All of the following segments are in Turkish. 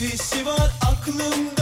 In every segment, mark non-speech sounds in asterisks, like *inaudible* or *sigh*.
Birisi var aklımda.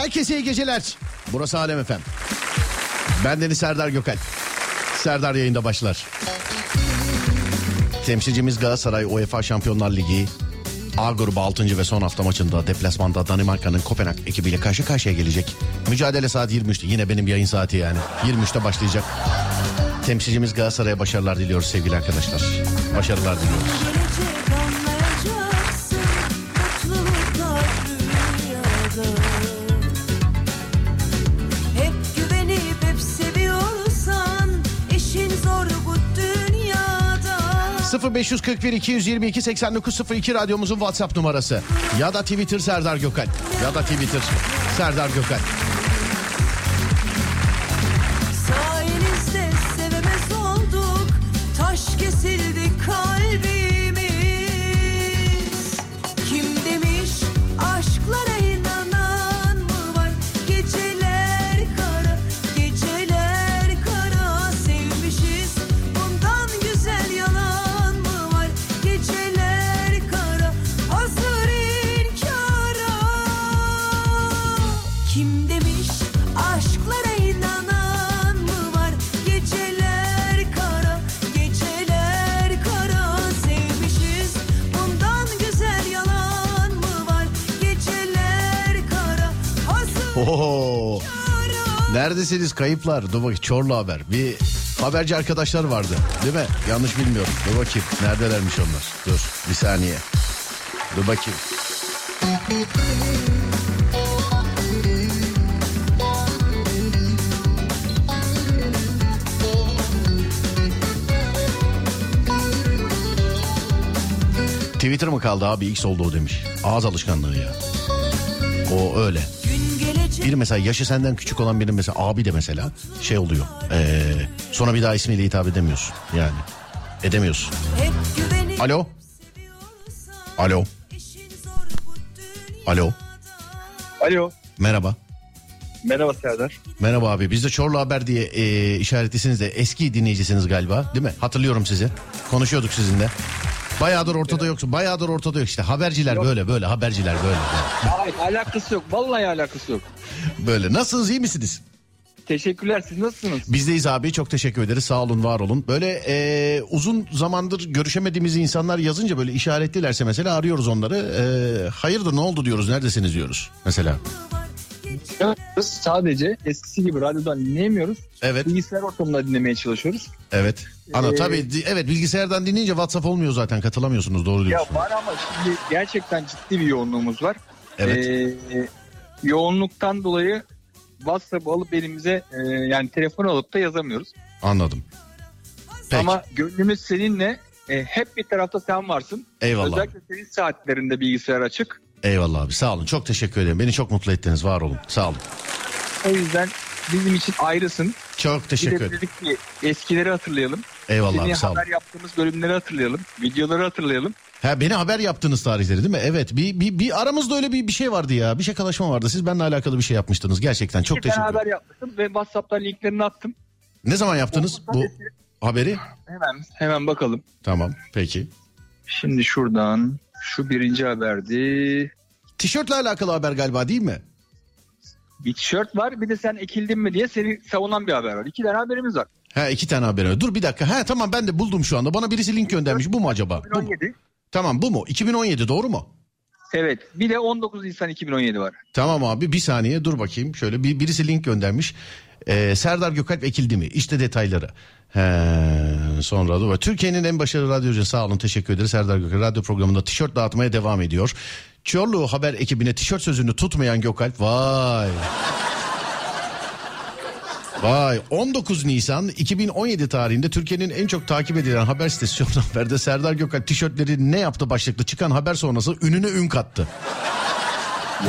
Herkese iyi geceler. Burası Alem Efem. Ben Deniz Serdar Gökal. Serdar yayında başlar. Temsilcimiz Galatasaray UEFA Şampiyonlar Ligi A grubu 6. ve son hafta maçında deplasmanda Danimarka'nın Kopenhag ekibiyle karşı karşıya gelecek. Mücadele saat 23'te. Yine benim yayın saati yani. 23'te başlayacak. Temsilcimiz Galatasaray'a başarılar diliyoruz sevgili arkadaşlar. Başarılar diliyoruz. 0541 222 8902 radyomuzun WhatsApp numarası. Ya da Twitter Serdar Gökal. Ya da Twitter Serdar Gökal. Neredesiniz kayıplar? Dur bak Çorlu haber. Bir haberci arkadaşlar vardı. Değil mi? Yanlış bilmiyorum. Dur bakayım. Neredelermiş onlar? Dur bir saniye. Dur bakayım. Twitter mı kaldı abi X oldu o demiş. Ağız alışkanlığı ya. O öyle. Bir mesela yaşı senden küçük olan birinin mesela abi de mesela şey oluyor. Ee, sonra bir daha ismiyle hitap edemiyorsun yani. Edemiyorsun. Alo. Alo. Alo. Alo. Merhaba. Merhaba Serdar. Merhaba abi. Biz de Çorlu Haber diye e, işaretlisiniz de eski dinleyicisiniz galiba değil mi? Hatırlıyorum sizi. Konuşuyorduk sizinle. Bayağıdır ortada yoksun. Bayağıdır ortada yok işte. Haberciler böyle böyle. Haberciler böyle. Hayır alakası yok. Vallahi alakası yok. Böyle. Nasılsınız iyi misiniz? Teşekkürler. Siz nasılsınız? Bizdeyiz abi çok teşekkür ederiz sağ olun var olun. Böyle e, uzun zamandır görüşemediğimiz insanlar yazınca böyle işaretlilerse mesela arıyoruz onları. E, hayırdır ne oldu diyoruz neredesiniz diyoruz mesela. Biz sadece eskisi gibi radyodan dinleyemiyoruz. Evet Bilgisayar ortamında dinlemeye çalışıyoruz. evet. Ana Ee, tabii evet bilgisayardan dinleyince WhatsApp olmuyor zaten katılamıyorsunuz doğru Ya diyorsun. var ama şimdi gerçekten ciddi bir yoğunluğumuz var. Evet. Ee, yoğunluktan dolayı WhatsApp'ı alıp elimize e, yani telefon alıp da yazamıyoruz. Anladım. Peki Ama gönlümüz seninle e, hep bir tarafta sen varsın. eyvallah. Özellikle senin saatlerinde bilgisayar açık. Eyvallah abi sağ olun çok teşekkür ederim. Beni çok mutlu ettiniz var olun sağ olun. O yüzden bizim için ayrısın. Çok teşekkür de ederim. dedik ki eskileri hatırlayalım. Eyvallah Seninle abi sağ olun. haber yaptığımız bölümleri hatırlayalım. Videoları hatırlayalım. Ha beni haber yaptığınız tarihleri değil mi? Evet. Bir, bir, bir aramızda öyle bir, bir şey vardı ya. Bir şakalaşma vardı. Siz benimle alakalı bir şey yapmıştınız. Gerçekten çok teşekkür ederim. haber yapmıştım ve WhatsApp'tan linklerini attım. Ne zaman yaptınız bu haberi? Hemen hemen bakalım. Tamam peki. Şimdi şuradan şu birinci haberdi. Tişörtle alakalı haber galiba değil mi? Bir tişört var bir de sen ekildin mi diye seni savunan bir haber var. İki tane haberimiz var. Ha iki tane haber var. Dur bir dakika. Ha tamam ben de buldum şu anda. Bana birisi link göndermiş. Bu mu acaba? Bu mu? 2017. Tamam bu mu? 2017 doğru mu? Evet bir de 19 Nisan 2017 var. Tamam abi bir saniye dur bakayım. Şöyle bir birisi link göndermiş. Ee, Serdar Gökalp ekildi mi? İşte detayları. He, sonra da Türkiye'nin en başarılı radyocu sağ olun teşekkür ederiz. Serdar Gökalp radyo programında tişört dağıtmaya devam ediyor. Çorlu Haber ekibine tişört sözünü tutmayan Gökalp vay. Vay 19 Nisan 2017 tarihinde Türkiye'nin en çok takip edilen haber sitesi Çorlu Haber'de Serdar Gökalp tişörtleri ne yaptı başlıklı çıkan haber sonrası ününe ün kattı.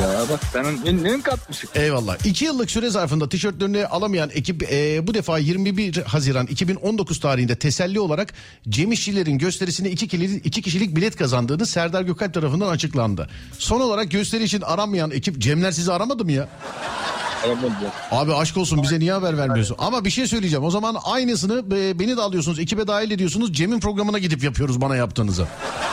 Ya bak senin ünlüğün katmışık. Eyvallah. İki yıllık süre zarfında tişörtlerini alamayan ekip e, bu defa 21 Haziran 2019 tarihinde teselli olarak Cem İşçilerin gösterisine iki kişilik, iki kişilik bilet kazandığını Serdar Gökalp tarafından açıklandı. Son olarak gösteri için aranmayan ekip Cemler sizi aramadı mı ya? Abi aşk olsun bize niye haber vermiyorsun? Ama bir şey söyleyeceğim. O zaman aynısını e, beni de alıyorsunuz. Ekibe dahil ediyorsunuz. Cem'in programına gidip yapıyoruz bana yaptığınızı.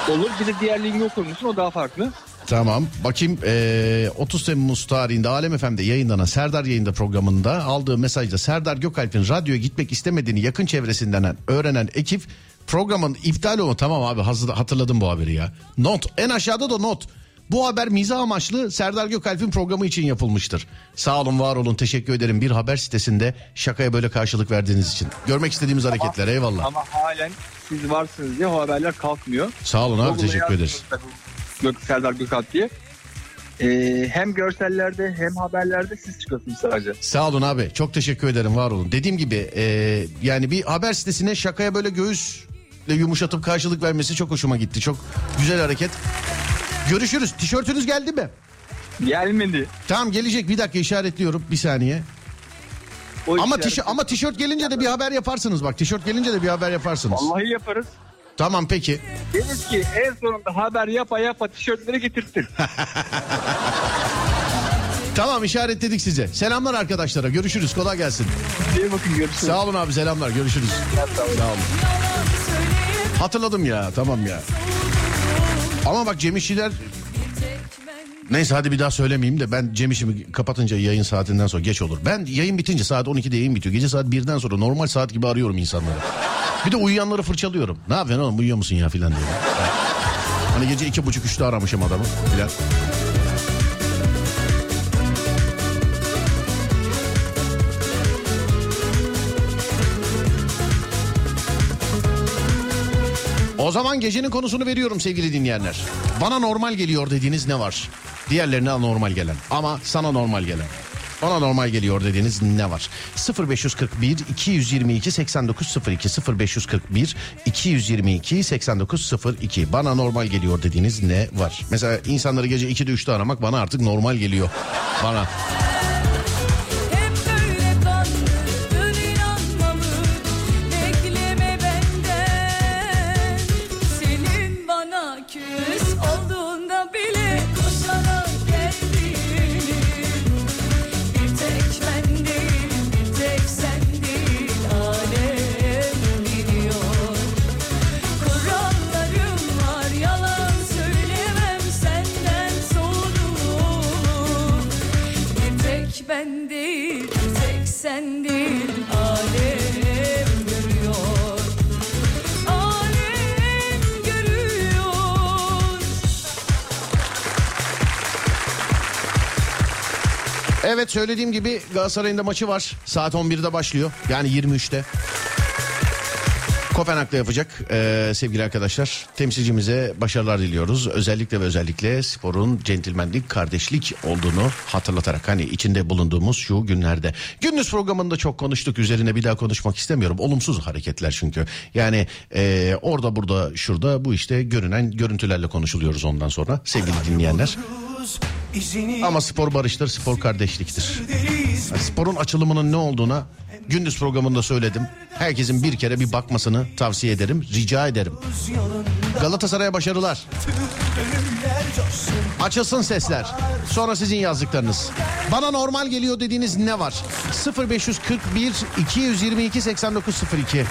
Olur bir de diğer linki okur musun o daha farklı. Tamam. Bakayım eee, 30 Temmuz tarihinde Alem FM'de yayınlanan Serdar yayında programında aldığı mesajda Serdar Gökalp'in radyoya gitmek istemediğini yakın çevresinden öğrenen ekip programın iptal olma tamam abi hatırladım bu haberi ya. Not en aşağıda da not. Bu haber mizah amaçlı Serdar Gökalp'in programı için yapılmıştır. Sağ olun var olun teşekkür ederim bir haber sitesinde şakaya böyle karşılık verdiğiniz için. Görmek istediğimiz hareketler eyvallah. Ama halen siz varsınız diye o haberler kalkmıyor. Sağ olun abi Google'a teşekkür ederiz. Gök, Serdar Gökalp diye. Ee, hem görsellerde hem haberlerde siz çıkıyorsunuz sadece. Sağ olun abi. Çok teşekkür ederim. Var olun. Dediğim gibi e, yani bir haber sitesine şakaya böyle göğüsle yumuşatıp karşılık vermesi çok hoşuma gitti. Çok güzel hareket. Görüşürüz. Tişörtünüz geldi mi? Gelmedi. Tamam gelecek. Bir dakika işaretliyorum. Bir saniye. O Ama tişört ama tişört gelince de bir haber yaparsınız bak. Tişört gelince de bir haber yaparsınız. Vallahi yaparız. Tamam peki. Deriz ki en sonunda haber yapa yapa tişörtleri getirtin. *laughs* Tamam işaretledik size. Selamlar arkadaşlara. Görüşürüz. Kolay gelsin. İyi bakın görüşürüz. Sağ olun abi. Selamlar. Görüşürüz. Sağ olun. Hatırladım ya. Tamam ya. Ama bak Cem İşçiler Neyse hadi bir daha söylemeyeyim de ben Cem işimi kapatınca yayın saatinden sonra geç olur. Ben yayın bitince saat 12'de yayın bitiyor. Gece saat 1'den sonra normal saat gibi arıyorum insanları. Bir de uyuyanları fırçalıyorum. Ne yapıyorsun oğlum uyuyor musun ya filan diyorum. hani gece iki buçuk üçte aramışım adamı filan. O zaman gecenin konusunu veriyorum sevgili dinleyenler. Bana normal geliyor dediğiniz ne var? Diğerlerine anormal gelen ama sana normal gelen. Bana normal geliyor dediğiniz ne var? 0541 222 8902 0541 222 8902 Bana normal geliyor dediğiniz ne var? Mesela insanları gece 2'de 3'te aramak bana artık normal geliyor. Bana. Bir tek sen değil Alem görüyor Alem görüyor Evet söylediğim gibi Galatasaray'ın da maçı var. Saat 11'de başlıyor. Yani 23'te. Kopenhag'da yapacak Ee, sevgili arkadaşlar. Temsilcimize başarılar diliyoruz. Özellikle ve özellikle sporun centilmenlik, kardeşlik olduğunu hatırlatarak hani içinde bulunduğumuz şu günlerde. Gündüz programında çok konuştuk. Üzerine bir daha konuşmak istemiyorum. Olumsuz hareketler çünkü. Yani e, orada burada şurada bu işte görünen görüntülerle konuşuluyoruz ondan sonra sevgili dinleyenler. Ama spor barıştır, spor kardeşliktir. sporun açılımının ne olduğuna gündüz programında söyledim. Herkesin bir kere bir bakmasını tavsiye ederim, rica ederim. Galatasaray'a başarılar. Açılsın sesler. Sonra sizin yazdıklarınız. Bana normal geliyor dediğiniz ne var? 0541 222 8902.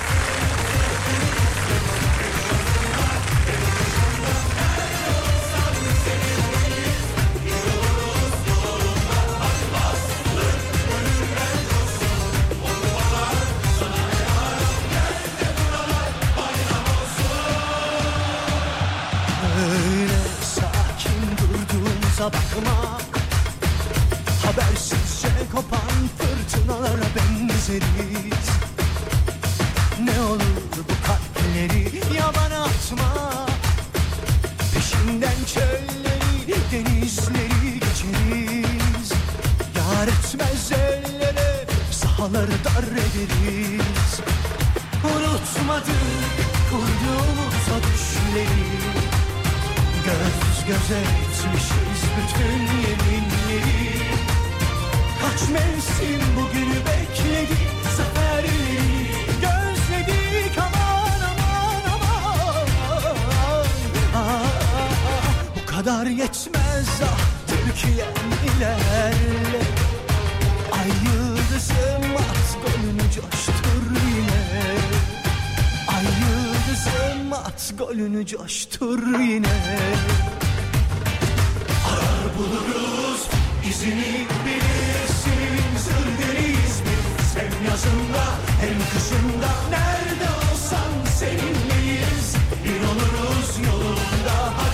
Yar etmez ellere sahaları dar ederiz Unutmadık kurduğumuz o düşleri Göz göze etmişiz bütün yeminleri. Kaç mevsim bugünü bekledik zaferleri. Gözledik aman aman aman. Ah, Bu kadar yetmez ah Türkiye'm ilerle yıldızım at golünü coştur yine. Ay yıldızım at golünü coştur yine. Arar buluruz izini bilirsin. Sır deriz biz hem yazında hem kışında. Nerede olsan seninleyiz. Bir oluruz yolunda. hadi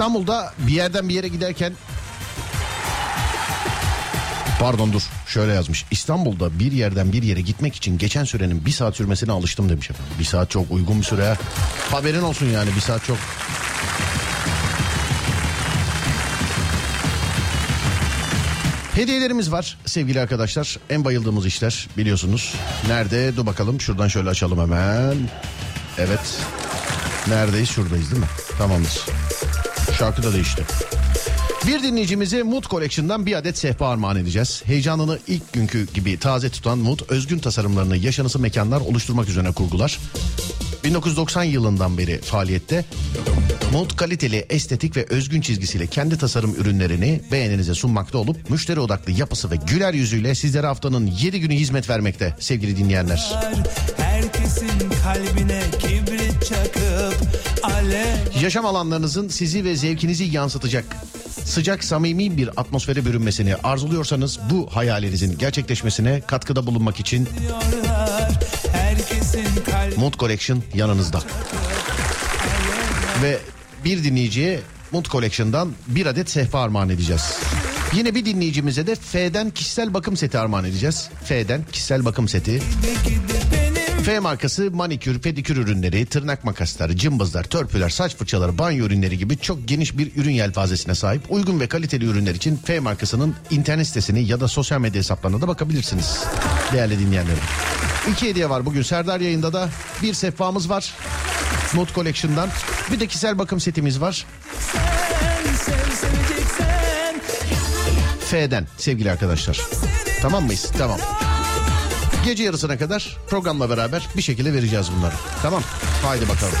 İstanbul'da bir yerden bir yere giderken Pardon dur şöyle yazmış. İstanbul'da bir yerden bir yere gitmek için geçen sürenin bir saat sürmesine alıştım demiş efendim. Bir saat çok uygun bir süre. Haberin olsun yani bir saat çok. Hediyelerimiz var sevgili arkadaşlar. En bayıldığımız işler biliyorsunuz. Nerede? Dur bakalım şuradan şöyle açalım hemen. Evet. Neredeyiz? Şuradayız değil mi? Tamamdır. Şarkı da değişti. Bir dinleyicimize Mood Collection'dan bir adet sehpa armağan edeceğiz. Heyecanını ilk günkü gibi taze tutan Mood, özgün tasarımlarını yaşanısı mekanlar oluşturmak üzerine kurgular. 1990 yılından beri faaliyette. Mood kaliteli, estetik ve özgün çizgisiyle kendi tasarım ürünlerini beğeninize sunmakta olup müşteri odaklı yapısı ve güler yüzüyle sizlere haftanın 7 günü hizmet vermekte sevgili dinleyenler. Herkesin kalbine kibrit çakıp alev Yaşam alanlarınızın sizi ve zevkinizi yansıtacak sıcak samimi bir atmosfere bürünmesini arzuluyorsanız bu hayalinizin gerçekleşmesine katkıda bulunmak için Mood Collection yanınızda. Ve bir dinleyiciye Mood Collection'dan bir adet sehpa armağan edeceğiz. Yine bir dinleyicimize de F'den kişisel bakım seti armağan edeceğiz. F'den kişisel bakım seti. F markası manikür, pedikür ürünleri, tırnak makasları, cımbızlar, törpüler, saç fırçaları, banyo ürünleri gibi çok geniş bir ürün yelpazesine sahip. Uygun ve kaliteli ürünler için F markasının internet sitesini ya da sosyal medya hesaplarına da bakabilirsiniz. Değerli dinleyenlerim. İki hediye var bugün Serdar yayında da. Bir sehpamız var. Not Collection'dan. Bir de kişisel bakım setimiz var. F'den sevgili arkadaşlar. Tamam mıyız? Tamam. Gece yarısına kadar programla beraber bir şekilde vereceğiz bunları. Tamam. Haydi bakalım.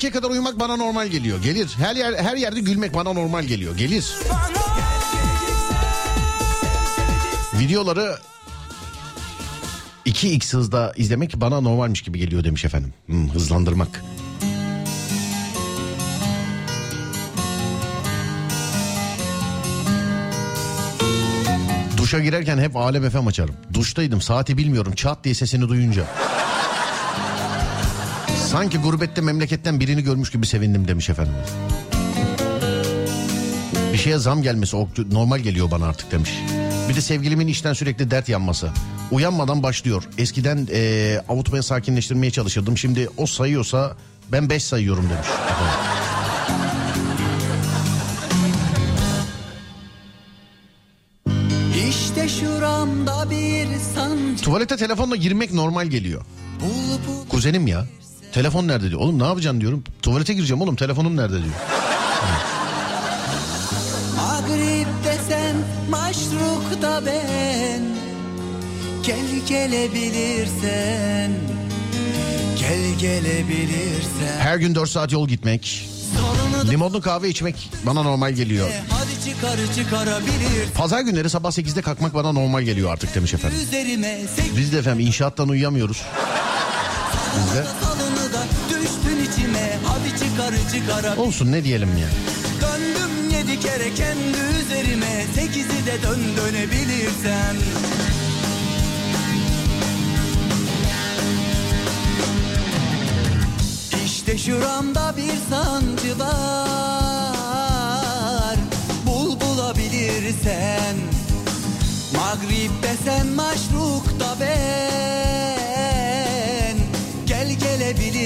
12'ye kadar uyumak bana normal geliyor. Gelir. Her yer her yerde gülmek bana normal geliyor. Gelir. Videoları 2x hızda izlemek bana normalmiş gibi geliyor demiş efendim. Hmm, hızlandırmak. Duşa girerken hep Alem FM açarım. Duştaydım saati bilmiyorum çat diye sesini duyunca. Sanki gurbette memleketten birini görmüş gibi sevindim demiş efendim. Bir şeye zam gelmesi normal geliyor bana artık demiş. Bir de sevgilimin işten sürekli dert yanması. Uyanmadan başlıyor. Eskiden eee avutmaya sakinleştirmeye çalışırdım. Şimdi o sayıyorsa ben 5 sayıyorum demiş. İşte şuramda bir sancı Tuvalete telefonla girmek normal geliyor. Kuzenim ya. Telefon nerede diyor. Oğlum ne yapacaksın diyorum. Tuvalete gireceğim oğlum telefonum nerede diyor. Magrib desen maşrukta ben Gel gelebilirsen Gel gelebilirsen Her gün 4 saat yol gitmek, da limonlu kahve içmek bana normal geliyor. hadi çıkar çıkarabilirsen Pazar günleri sabah 8'de kalkmak bana normal geliyor artık demiş efendim. Biz de efendim inşaattan uyuyamıyoruz. Biz de. Düştün içime. Hadi çıkar çıkarabilirsen Olsun ne diyelim ya. Döndüm yedi kere kendi üzerime. Sekizi de dön dönebilirsen İşte şuramda bir sancı var. Bul bulabilirsen. Magrib'de sen maşrukta ben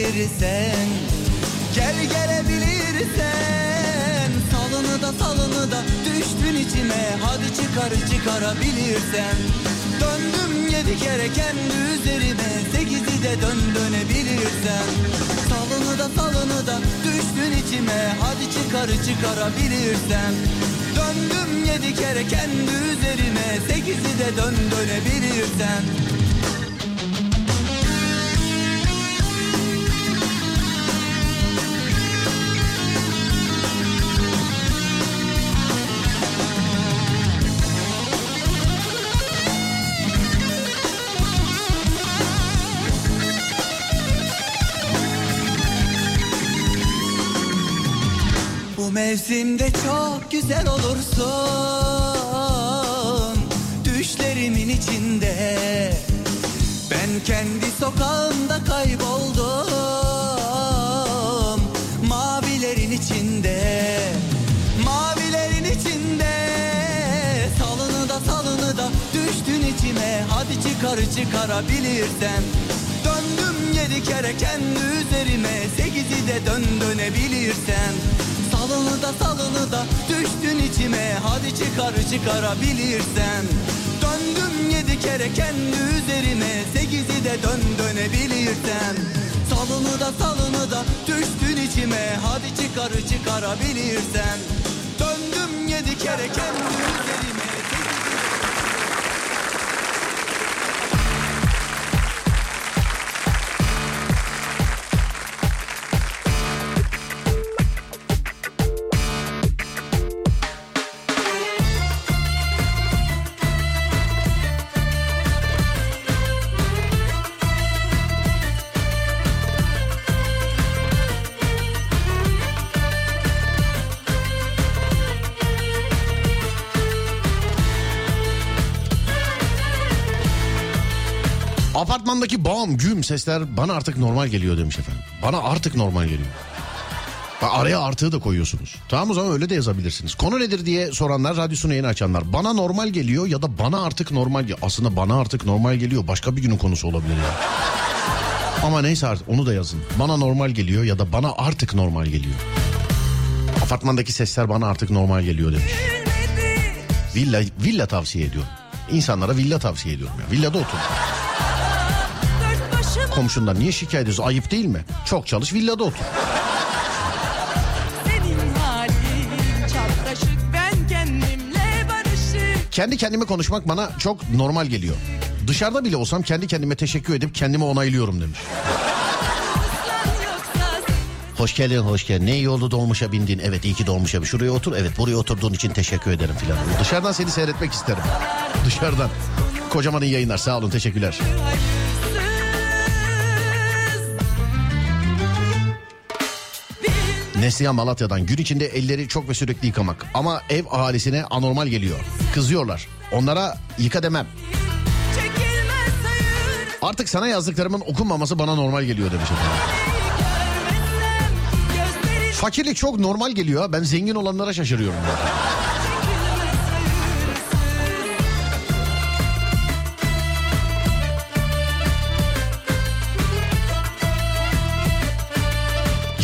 gelebilirsen Gel gelebilirsen. Salını da salını da düştün içime Hadi çıkar çıkarabilirsen. Döndüm yedi kere kendi üzerime Sekizi de dön dönebilirsen. Salını da salını da düştün içime Hadi çıkar çıkarabilirsen. Döndüm yedi kere kendi üzerime Sekizi de dön dönebilirsen mevsimde çok güzel olursun. Düşlerimin içinde Ben kendi sokağımda kayboldum. Mavilerin içinde Mavilerin içinde. Salını da salını da düştün içime. Hadi çıkar çıkarabilirsen Döndüm yedi kere kendi üzerime. Sekizi de dön dönebilirsen Salını da salını da düştün içime. Hadi çıkar çıkarabilirsen. Döndüm yedi kere kendi üzerime. Sekizi de dön dönebilirsen. Salını da salını da düştün içime. Hadi çıkar çıkarabilirsen. Döndüm yedi kere kendi üzerime Apartmandaki bam güm sesler bana artık normal geliyor demiş efendim. Bana artık normal geliyor. Araya artığı da koyuyorsunuz. Tamam o zaman öyle de yazabilirsiniz. Konu nedir diye soranlar, radyosunu yeni açanlar. Bana normal geliyor ya da bana artık normal geliyor. Aslında bana artık normal geliyor. Başka bir günün konusu olabilir ya. Ama neyse artık onu da yazın. Bana normal geliyor ya da bana artık normal geliyor. Apartmandaki sesler bana artık normal geliyor demiş. Villa, villa tavsiye ediyorum. İnsanlara villa tavsiye ediyorum ya. Villada otur. Komşundan niye şikayet ediyorsun? Ayıp değil mi? Çok çalış villada otur. Kendi kendime konuşmak bana çok normal geliyor. Dışarıda bile olsam kendi kendime teşekkür edip kendime onaylıyorum demiş. Hoş geldin hoş geldin. Ne iyi oldu dolmuşa bindin. Evet iyi ki dolmuşa bin. Şuraya otur. Evet buraya oturduğun için teşekkür ederim filan. Dışarıdan seni seyretmek isterim. Dışarıdan. Kocaman iyi yayınlar. Sağ olun teşekkürler. hayırsız Neslihan Malatya'dan gün içinde elleri çok ve sürekli yıkamak. Ama ev ahalisine anormal geliyor. Kızıyorlar. Onlara yıka demem. Artık sana yazdıklarımın okunmaması bana normal geliyor demiş Fakirlik çok normal geliyor. Ben zengin olanlara şaşırıyorum. ya.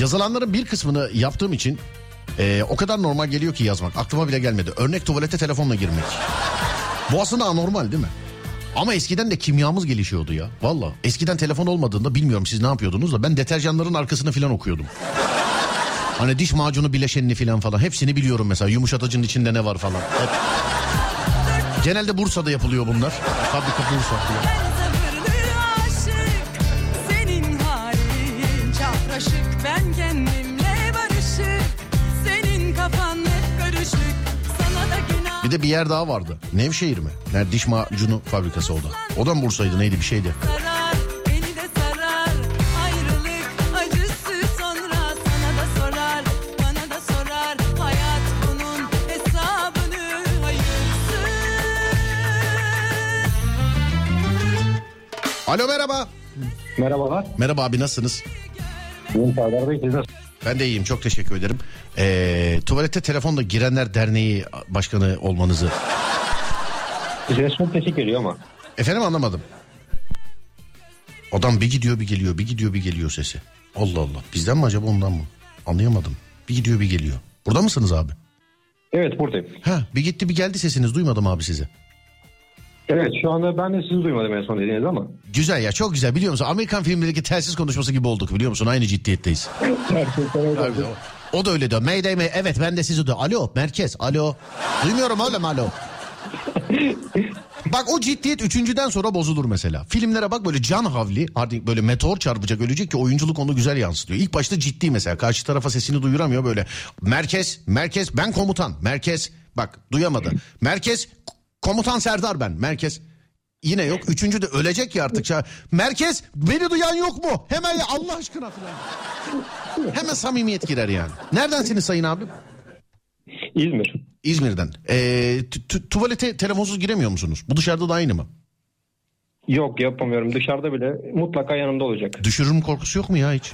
Yazılanların bir kısmını yaptığım için e, o kadar normal geliyor ki yazmak. Aklıma bile gelmedi. Örnek tuvalete telefonla girmek. Bu aslında anormal değil mi? Ama eskiden de kimyamız gelişiyordu ya. Valla. Eskiden telefon olmadığında bilmiyorum siz ne yapıyordunuz da ben deterjanların arkasını falan okuyordum. Hani diş macunu bileşenini falan falan hepsini biliyorum mesela. Yumuşatıcının içinde ne var falan. Hep. Genelde Bursa'da yapılıyor bunlar. Fabrika Bursa. Ben Bir de bir yer daha vardı. Nevşehir mi? Nerede diş macunu fabrikası oldu. O da mı Bursa'ydı neydi bir şeydi. sarar Beni de sarar Ayrılık acısı sonra Sana da sorar Bana da sorar Hayat bunun hesabını hayırsız Alo merhaba. Merhabalar. Merhaba abi nasılsınız? Benim Serdar Bey. Siz nasılsınız? Ben de iyiyim çok teşekkür ederim. Ee, tuvalete telefonla girenler derneği başkanı olmanızı. Çok kesik geliyor ama. Efendim anlamadım. Adam bir gidiyor bir geliyor bir gidiyor bir geliyor sesi. Allah Allah bizden mi acaba ondan mı? Anlayamadım. Bir gidiyor bir geliyor. Burada mısınız abi? Evet buradayım. Ha bir gitti bir geldi sesiniz duymadım abi sizi. Evet şu anda ben de sizi duymadım en son dediğiniz ama. Güzel ya çok güzel biliyor musun? Amerikan filmlerindeki telsiz konuşması gibi olduk biliyor musun? Aynı ciddiyetteyiz. Gerçekten öyle. Abi, o, da öyle diyor. Mayday may. Evet ben de sizi diyor. Alo merkez. Alo. Duymuyorum oğlum alo. Bak o ciddiyet üçüncüden sonra bozulur mesela. Filmlere bak böyle can havli artık böyle meteor çarpacak ölecek ki oyunculuk onu güzel yansıtıyor. İlk başta ciddi mesela karşı tarafa sesini duyuramıyor böyle. Merkez merkez ben komutan merkez bak duyamadı. Merkez komutan Serdar ben merkez. Yine yok. Üçüncü de ölecek ya artık. Merkez beni duyan yok mu? Hemen ya Allah aşkına falan. Hemen samimiyet girer yani. Neredensiniz sayın abi? İzmir. İzmir'den. Ee, tu- tu- tuvalete telefonsuz giremiyor musunuz? Bu dışarıda da aynı mı? Yok yapamıyorum. Dışarıda bile mutlaka yanımda olacak. Düşürürüm korkusu yok mu ya hiç?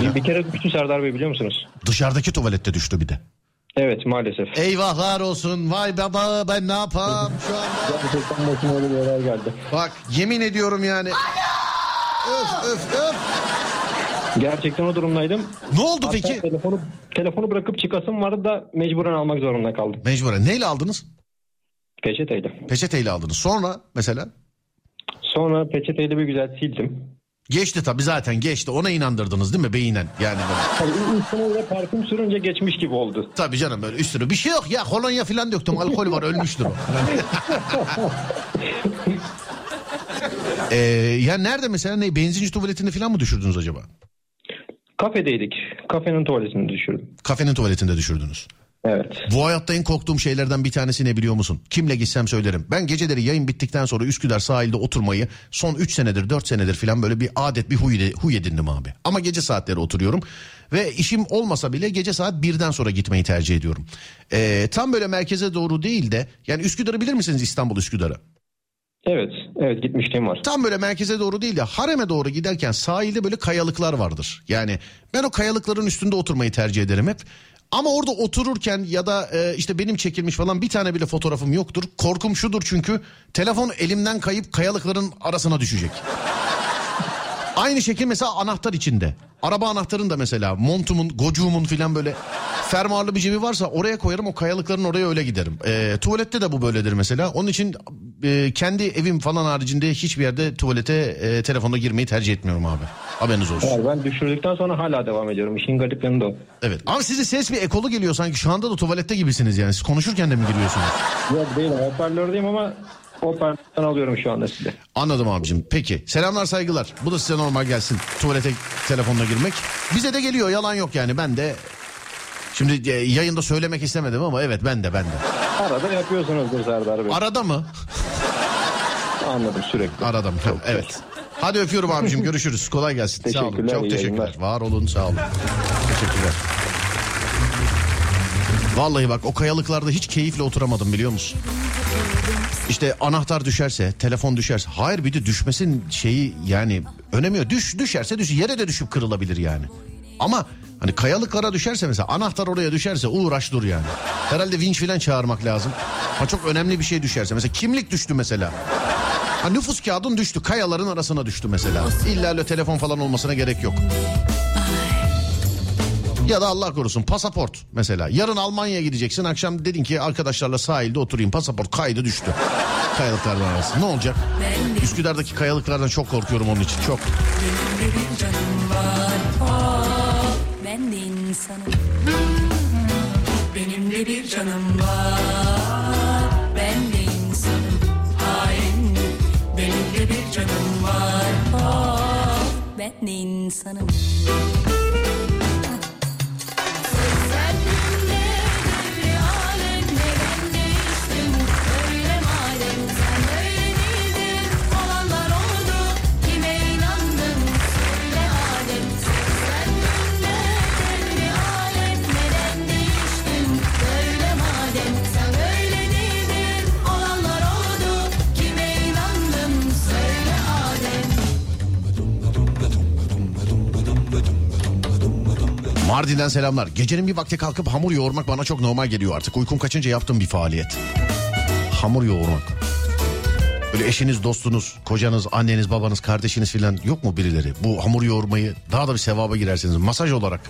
Bir, bir kere düştü Serdar Bey biliyor musunuz? Dışarıdaki tuvalette düştü bir de. Evet maalesef. Eyvahlar olsun. Vay baba ben ne yapam şu anda. Gerçekten başıma öyle bir olay geldi. Bak yemin ediyorum yani. Öf öf öf. Gerçekten o durumdaydım. Ne oldu Hatta peki? telefonu, telefonu bırakıp çıkasım vardı da mecburen almak zorunda kaldım. Mecburen. Neyle aldınız? Peçeteyle. Peçeteyle aldınız. Sonra mesela? Sonra peçeteyle bir güzel sildim. Geçti tabii zaten geçti. Ona inandırdınız değil mi beyinen? Yani böyle. Tabii üstüne de parfüm sürünce geçmiş gibi oldu. Tabii canım böyle üstüne bir şey yok ya kolonya falan döktüm alkol var ölmüştür o. *laughs* ee, ya nerede mesela ne benzinci tuvaletinde falan mı düşürdünüz acaba? Kafedeydik. Kafenin tuvaletini düşürdüm. Kafenin tuvaletinde düşürdünüz. Evet. Bu hayatta en korktuğum şeylerden bir tanesi ne biliyor musun? Kimle gitsem söylerim. Ben geceleri yayın bittikten sonra Üsküdar sahilde oturmayı son 3 senedir 4 senedir falan böyle bir adet bir huy, huy edindim abi. Ama gece saatleri oturuyorum. Ve işim olmasa bile gece saat 1'den sonra gitmeyi tercih ediyorum. Ee, tam böyle merkeze doğru değil de yani Üsküdar'ı bilir misiniz İstanbul Üsküdar'ı? Evet. Evet gitmişliğim var. Tam böyle merkeze doğru değil de hareme doğru giderken sahilde böyle kayalıklar vardır. Yani ben o kayalıkların üstünde oturmayı tercih ederim hep. Ama orada otururken ya da e, işte benim çekilmiş falan bir tane bile fotoğrafım yoktur. Korkum şudur çünkü telefon elimden kayıp kayalıkların arasına düşecek. Aynı şekil mesela anahtar içinde. Araba anahtarın da mesela montumun, gocuğumun filan böyle fermuarlı bir cebi varsa oraya koyarım o kayalıkların oraya öyle giderim. Ee, tuvalette de bu böyledir mesela. Onun için e, kendi evim falan haricinde hiçbir yerde tuvalete e, telefonla girmeyi tercih etmiyorum abi. Haberiniz olsun. Ben düşürdükten sonra hala devam ediyorum. İşin garip yanı da o. Evet. Ama sizin ses bir ekolu geliyor sanki şu anda da tuvalette gibisiniz yani. Siz konuşurken de mi giriyorsunuz? Yok değilim. Hoparlördeyim ama hoparlörden alıyorum şu anda sizi. Anladım abicim. Peki. Selamlar saygılar. Bu da size normal gelsin. Tuvalete telefonla girmek. Bize de geliyor yalan yok yani. Ben de Şimdi e, yayında söylemek istemedim ama evet ben de ben de. Arada yapıyorsunuzdur Serdar Bey. Arada mı? Anladım sürekli. Arada mı? Evet. Hadi öpüyorum abicim görüşürüz. Kolay gelsin. Sağ olun. Çok teşekkürler. yayınlar. Var olun sağ olun. Teşekkürler. Vallahi bak o kayalıklarda hiç keyifle oturamadım biliyor musun? İşte anahtar düşerse, telefon düşerse. Hayır bir de düşmesin şeyi yani önemi yok. Düş, düşerse düş. Yere de düşüp kırılabilir yani. Ama hani kayalıklara düşerse mesela anahtar oraya düşerse uğraş dur yani. Herhalde vinç filan çağırmak lazım. Ha çok önemli bir şey düşerse. Mesela kimlik düştü mesela. Ha nüfus kağıdın düştü. Kayaların arasına düştü mesela. İlla telefon falan olmasına gerek yok. Ya da Allah korusun pasaport mesela. Yarın Almanya'ya gideceksin. Akşam dedin ki arkadaşlarla sahilde oturayım. Pasaport kaydı düştü. Kayalıklardan arasında. Ne olacak? Üsküdar'daki kayalıklardan çok korkuyorum onun için. Çok. Benim oh, insanım Benim de bir canım var. Ben de insanım. Hain. Benim de bir canım var. Oh, Ben de insanım. Mardin'den selamlar. Gecenin bir vakti kalkıp hamur yoğurmak bana çok normal geliyor artık. Uykum kaçınca yaptığım bir faaliyet. Hamur yoğurmak. Böyle eşiniz, dostunuz, kocanız, anneniz, babanız, kardeşiniz filan yok mu birileri? Bu hamur yoğurmayı daha da bir sevaba girersiniz. Masaj olarak.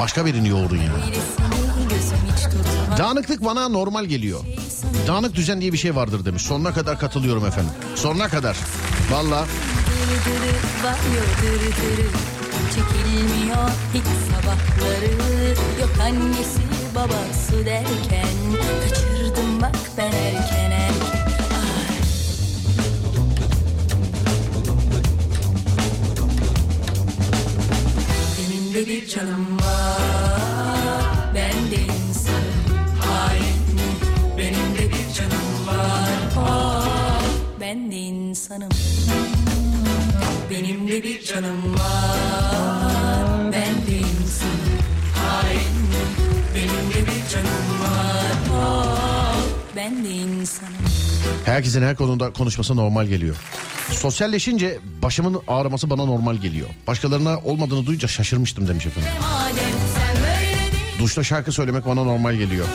Başka birini yoğurun ya. Birisini gözüm hiç tutmaz. Dağınıklık bana normal geliyor. Dağınık düzen diye bir şey vardır demiş. Sonuna kadar katılıyorum efendim. Sonuna kadar. Valla. Çekilmiyor hiç sabahları. Yok annesi babası derken Kaçırdım bak ben erken erken. Benim de bir canım var Ben de insanım. Hain Benim de bir canım var. Oh, Ben de insanım benim de bir canım var Ben de insanım Hain Benim de bir canım var oh, Ben de insanım Herkesin her konuda konuşması normal geliyor. Sosyalleşince başımın ağrıması bana normal geliyor. Başkalarına olmadığını duyunca şaşırmıştım demiş efendim. Değil Duşta şarkı söylemek bana normal geliyor.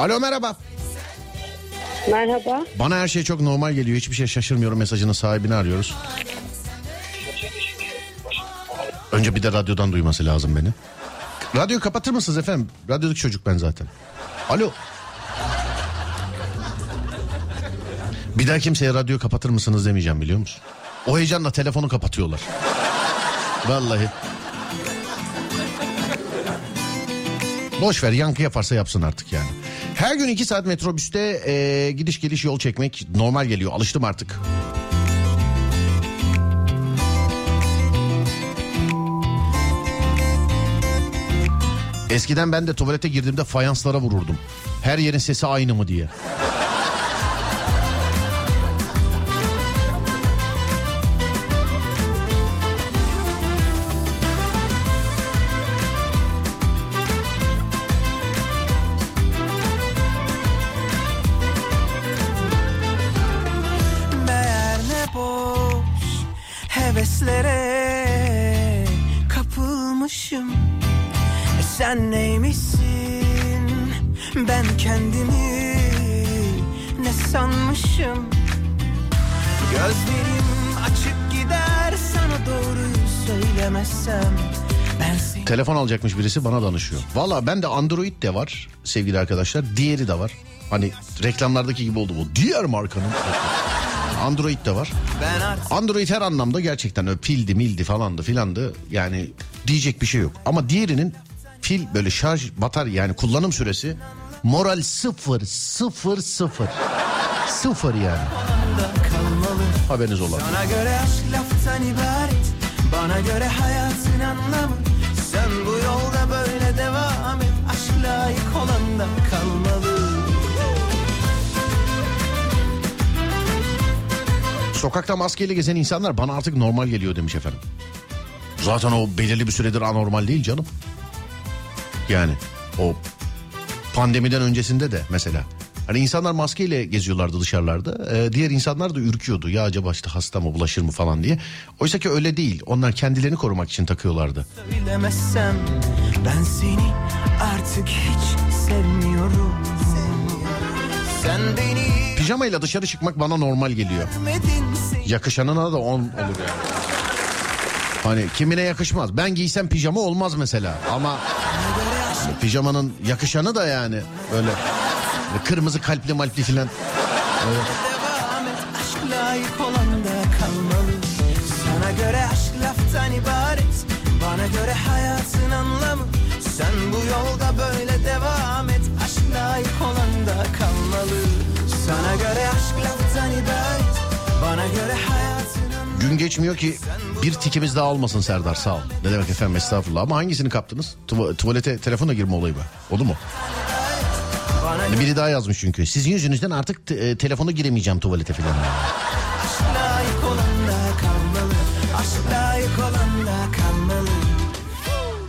Alo merhaba. Merhaba. Bana her şey çok normal geliyor. Hiçbir şey şaşırmıyorum mesajının sahibini arıyoruz. Önce bir de radyodan duyması lazım beni. Radyoyu kapatır mısınız efendim? Radyodaki çocuk ben zaten. Alo. Bir daha kimseye radyoyu kapatır mısınız demeyeceğim biliyor musun? O heyecanla telefonu kapatıyorlar. Vallahi. Boş ver yankı yaparsa yapsın artık yani. Her gün iki saat metrobüste e, gidiş geliş yol çekmek normal geliyor. Alıştım artık. Eskiden ben de tuvalete girdiğimde fayanslara vururdum. Her yerin sesi aynı mı diye. Telefon alacakmış birisi bana danışıyor. Valla ben de Android de var sevgili arkadaşlar. Diğeri de var. Hani reklamlardaki gibi oldu bu. Diğer markanın. Android de var. Android her anlamda gerçekten öyle pildi mildi falandı filandı. Yani diyecek bir şey yok. Ama diğerinin pil böyle şarj batarya yani kullanım süresi moral sıfır sıfır sıfır. Sıfır yani. Haberiniz olan. Sana göre aşk laftan ibaret Bana göre hayatın anlamı yolda böyle devam et Aşk layık olan da kalmalı Sokakta maskeyle gezen insanlar bana artık normal geliyor demiş efendim. Zaten o belirli bir süredir anormal değil canım. Yani o pandemiden öncesinde de mesela. Hani insanlar maskeyle geziyorlardı dışarılarda. Ee, diğer insanlar da ürküyordu. Ya acaba işte hasta mı bulaşır mı falan diye. Oysa ki öyle değil. Onlar kendilerini korumak için takıyorlardı. Söylemezsem ben seni artık hiç sevmiyorum Sen beni Pijamayla dışarı çıkmak bana normal geliyor. Yakışanına da on olur yani. Hani kimine yakışmaz. Ben giysem pijama olmaz mesela. Ama pijamanın yakışanı da yani böyle kırmızı kalpli malpli filan. Sana göre aşk laftan ibaret Bana göre hayatın anlamı Sen bu yolda böyle devam et Aşk layık olan da kalmalı Sana göre aşk laftan ibaret Bana göre hayatın anlamı Gün geçmiyor ki bir tikimiz daha olmasın Serdar sağ ol. Ne demek efendim estağfurullah ama hangisini kaptınız? Tuva- tuvalete telefonla girme olayı mı? Oldu mu? Hani biri daha yazmış çünkü. Sizin yüzünüzden artık te- e, telefona giremeyeceğim tuvalete falan.